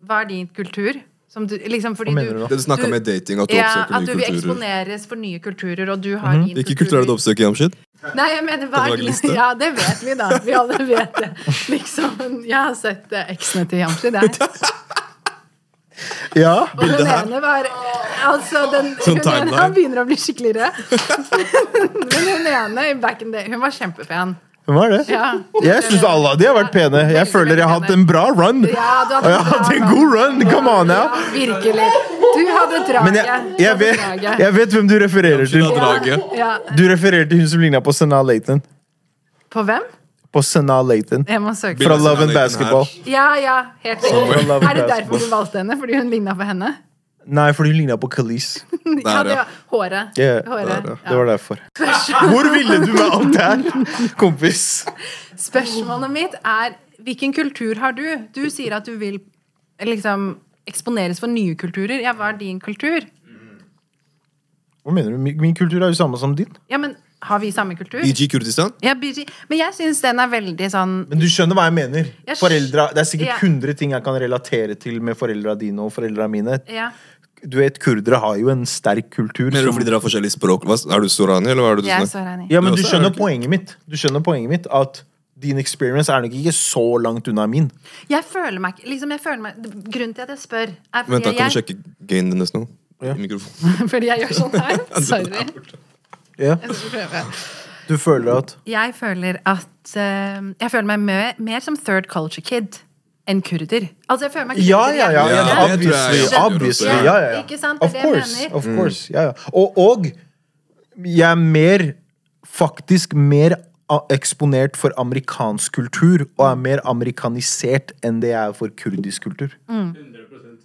S3: Hva er din kultur? Som du, liksom fordi
S2: Hva mener du
S1: du snakka med dating, at du
S3: ja,
S1: oppsøker
S3: at du vil
S1: kulturer.
S3: eksponeres for nye kulturer, og du har din
S1: Hvilke kulturer er det du oppsøker, Yamshid?
S3: Nei, jeg mener hva er? Ja, det vet vi, da. Vi alle vet det. Liksom, Jeg har sett eh, eksene til Jamshid, jeg.
S2: Ja.
S3: Og her ene var Altså, den
S1: Sånn
S3: hun ene. Han begynner å bli skikkelig rød. Men hun ene i back in the Hun var kjempepen.
S2: Hvem var det?
S3: Ja.
S2: Jeg syns alle av de har vært pene. Jeg føler jeg har hatt en bra run.
S3: Ja, du
S2: Og
S3: hadde
S2: jeg har hatt en god run! Come on, ja.
S3: Ja, virkelig. Du hadde draget.
S2: Men jeg, jeg, vet, jeg vet hvem du refererer til. Du refererer til hun som ligna på Sena Laton.
S3: På hvem?
S2: På
S3: Sena søke.
S2: Fra Love and Basketball.
S3: Ja, ja. Helt riktig. Er det derfor du valgte henne? Fordi hun ligna på henne?
S2: Nei, fordi hun ligna på Khalees.
S3: Ja, det
S1: ja.
S3: var håret.
S2: Yeah,
S3: håret.
S2: Det var derfor. Hvor ville du med alt det her, kompis?
S3: Spørsmålet mitt er hvilken kultur har du? Du sier at du vil liksom eksponeres for nye kulturer. Ja, hva er din kultur?
S2: Hva mener du? Min min kultur er jo samme som din.
S3: Ja, men har vi samme kultur?
S1: BG Kurdistan?
S3: Ja, BG. Men jeg syns den er veldig sånn
S2: Men du skjønner hva jeg mener.
S3: Jeg
S2: Foreldra, det er sikkert
S3: Ja.
S2: 100 ting jeg kan relatere til med foreldra dine og foreldra mine.
S3: ja.
S2: Du vet, Kurdere har jo en sterk kultur.
S1: Du
S2: som-
S1: fordi dere har forskjellig språk? Hva, er du Sorani, eller hva er det du
S3: Jeg er
S1: snakker.
S2: Ja, men du
S1: er
S2: skjønner poenget mitt. Du skjønner poenget mitt At din experience er nok ikke så langt unna min.
S3: Jeg føler meg ikke liksom, jeg føler meg, Grunnen til at jeg spør, er
S1: Vent, da
S3: kan
S1: kan du sjekke gainen din nesten nå?
S2: Ja.
S1: I mikrofonen.
S3: fordi jeg gjør sånn her. Sorry.
S2: Ja.
S3: Jeg skal prøve.
S2: Du føler at
S3: Jeg føler at uh, Jeg føler meg mer, mer som third culture kid enn kurder. Altså, jeg føler meg
S2: Ja,
S3: kurder,
S2: ja, ja. ja.
S1: ja, Ja,
S2: obviously. obviously ja, ja, ja.
S3: Ikke sant? Det er
S2: Of
S3: det jeg
S2: course.
S3: mener.
S2: Of course. Ja, ja. Og, og jeg er mer Faktisk mer eksponert for amerikansk kultur og er mer amerikanisert enn det jeg er for kurdisk kultur.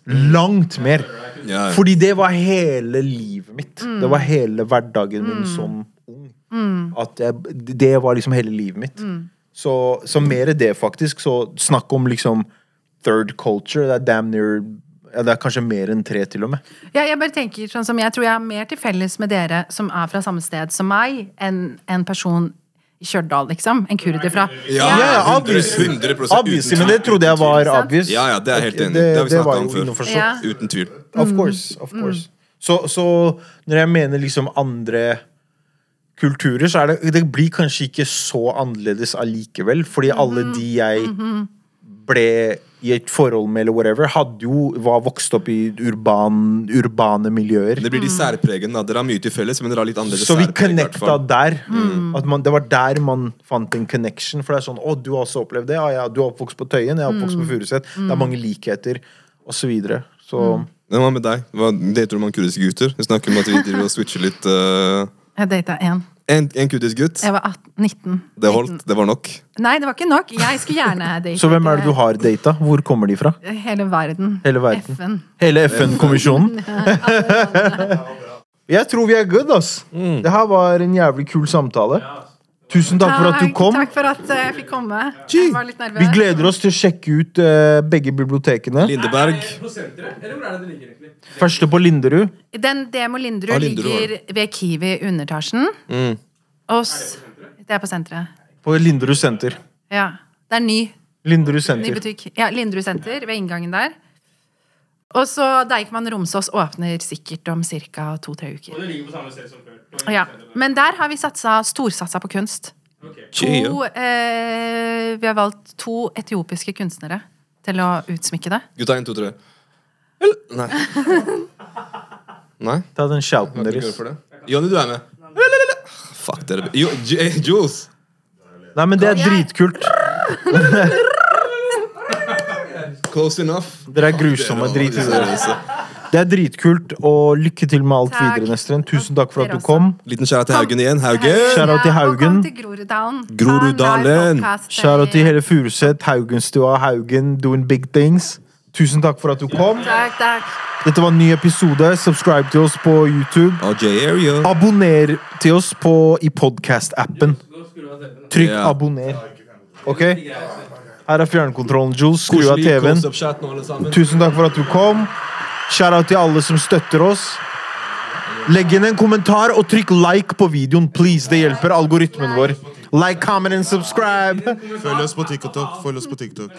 S2: Langt mer.
S1: Ja.
S2: Fordi det var hele livet mitt. Det var hele hverdagen min som ung. At jeg, det var liksom hele livet mitt. Så, så mer det, faktisk. Så snakk om liksom third culture. Det er damn near ja, Det er kanskje mer enn tre, til og med.
S3: Ja, jeg bare tenker sånn som Jeg tror jeg har mer til felles med dere som er fra samme sted som meg, enn en person i Stjørdal, liksom. En kurder fra
S1: Ja,
S2: Ja, ja,
S1: 100%, 100%
S2: Obviously, men det trodde jeg var obvious.
S1: Ja, ja, det er jeg helt enig.
S2: Det,
S1: Det har vi
S2: det
S1: snakket
S2: var
S1: om
S2: jo
S1: før.
S3: Ja.
S1: Uten tvil.
S2: Of course. Of course. Så, så når jeg mener liksom andre kulturer, så er det Det blir kanskje ikke så annerledes allikevel. Fordi alle de jeg ble i et forhold med, eller whatever, hadde jo var vokst opp i urban, urbane miljøer.
S1: Det blir de særpregene. da. Dere har mye til felles, men dere har litt annerledes
S2: Så vi
S1: særpreg,
S2: connecta der. At man, det var der man fant en connection. For det er sånn Å, du har også opplevd det? Ja, ja, du er oppvokst på Tøyen, jeg er oppvokst på Furuset. Det er mange likheter, og så videre. Så
S1: Den var med deg. Hva, dater du mange kurdiske gutter? Vi snakker om at vi driver og switcher litt. Uh...
S3: Jeg data én.
S1: En, en kurdisk gutt.
S3: Jeg var 18, 19.
S1: Det holdt. Det var nok.
S3: Nei, det var ikke nok. Jeg skulle gjerne date
S2: Så hvem er det du har data? Hvor kommer de fra?
S3: Hele verden.
S2: Hele verden.
S3: FN.
S2: Hele FN-kommisjonen? Jeg tror vi er good, ass. Det her var en jævlig kul samtale. Tusen takk for at du kom.
S3: Takk for at eh, jeg fikk komme. Jeg var litt nervøs.
S2: Vi gleder oss til å sjekke ut eh, begge bibliotekene.
S1: Lindeberg.
S5: På senteret? Eller hvor er det det ligger, egentlig?
S2: Første på Linderud.
S3: Den Demo Linderud
S1: Ah, Linderud
S3: ligger ved Kiwi i underetasjen.
S1: Mm.
S3: Og det er på senteret.
S2: På Linderud senter.
S3: Ja. Det er ny.
S2: Linderud
S3: Ny butikk. Ja, Linderud senter ved inngangen der. Og så Deichman Romsås åpner sikkert om ca. to-tre uker.
S5: Og det ligger på samme sted som før.
S3: Ja. Men der har vi satsa, storsatsa på kunst.
S1: Okay.
S3: To, eh, vi har valgt to etiopiske kunstnere til å utsmykke det.
S1: Gutta, en, to, tre. Eller? Nei. Nei?
S2: Ta den shouten
S1: er
S2: deres.
S1: Jonny, du er med. Fuck dere. Jo, Jules.
S2: Nei, men det er dritkult.
S1: Close enough.
S2: Dere er grusomme. Drit i det. Det er dritkult, og lykke til med alt
S3: Takk.
S2: videre, Nestrin. Tusen takk for at du kom.
S1: Liten kjære til Haugen igjen. Haugen!
S2: Shout til Haugen.
S3: Groruddalen. Podcast,
S2: Shout-out til
S3: eh,
S2: hele Furuset, Haugenstua, Haugen, doing big things. Tusen takk for at du kom.
S3: Takk, takk.
S2: Dette var en ny episode. Subscribe til oss på YouTube. Abonner til oss på, i
S5: TV-en.
S2: Trykk abonner. Ok? Her er fjernkontrollen, Jules. Skru av TV-en. Tusen takk for at du kom. Shout-out til alle som støtter oss. Legg inn en kommentar og trykk like på videoen, please. Det hjelper algoritmen vår. Like, comment and subscribe.
S6: Følg oss på TikTok. Følg oss på TikTok.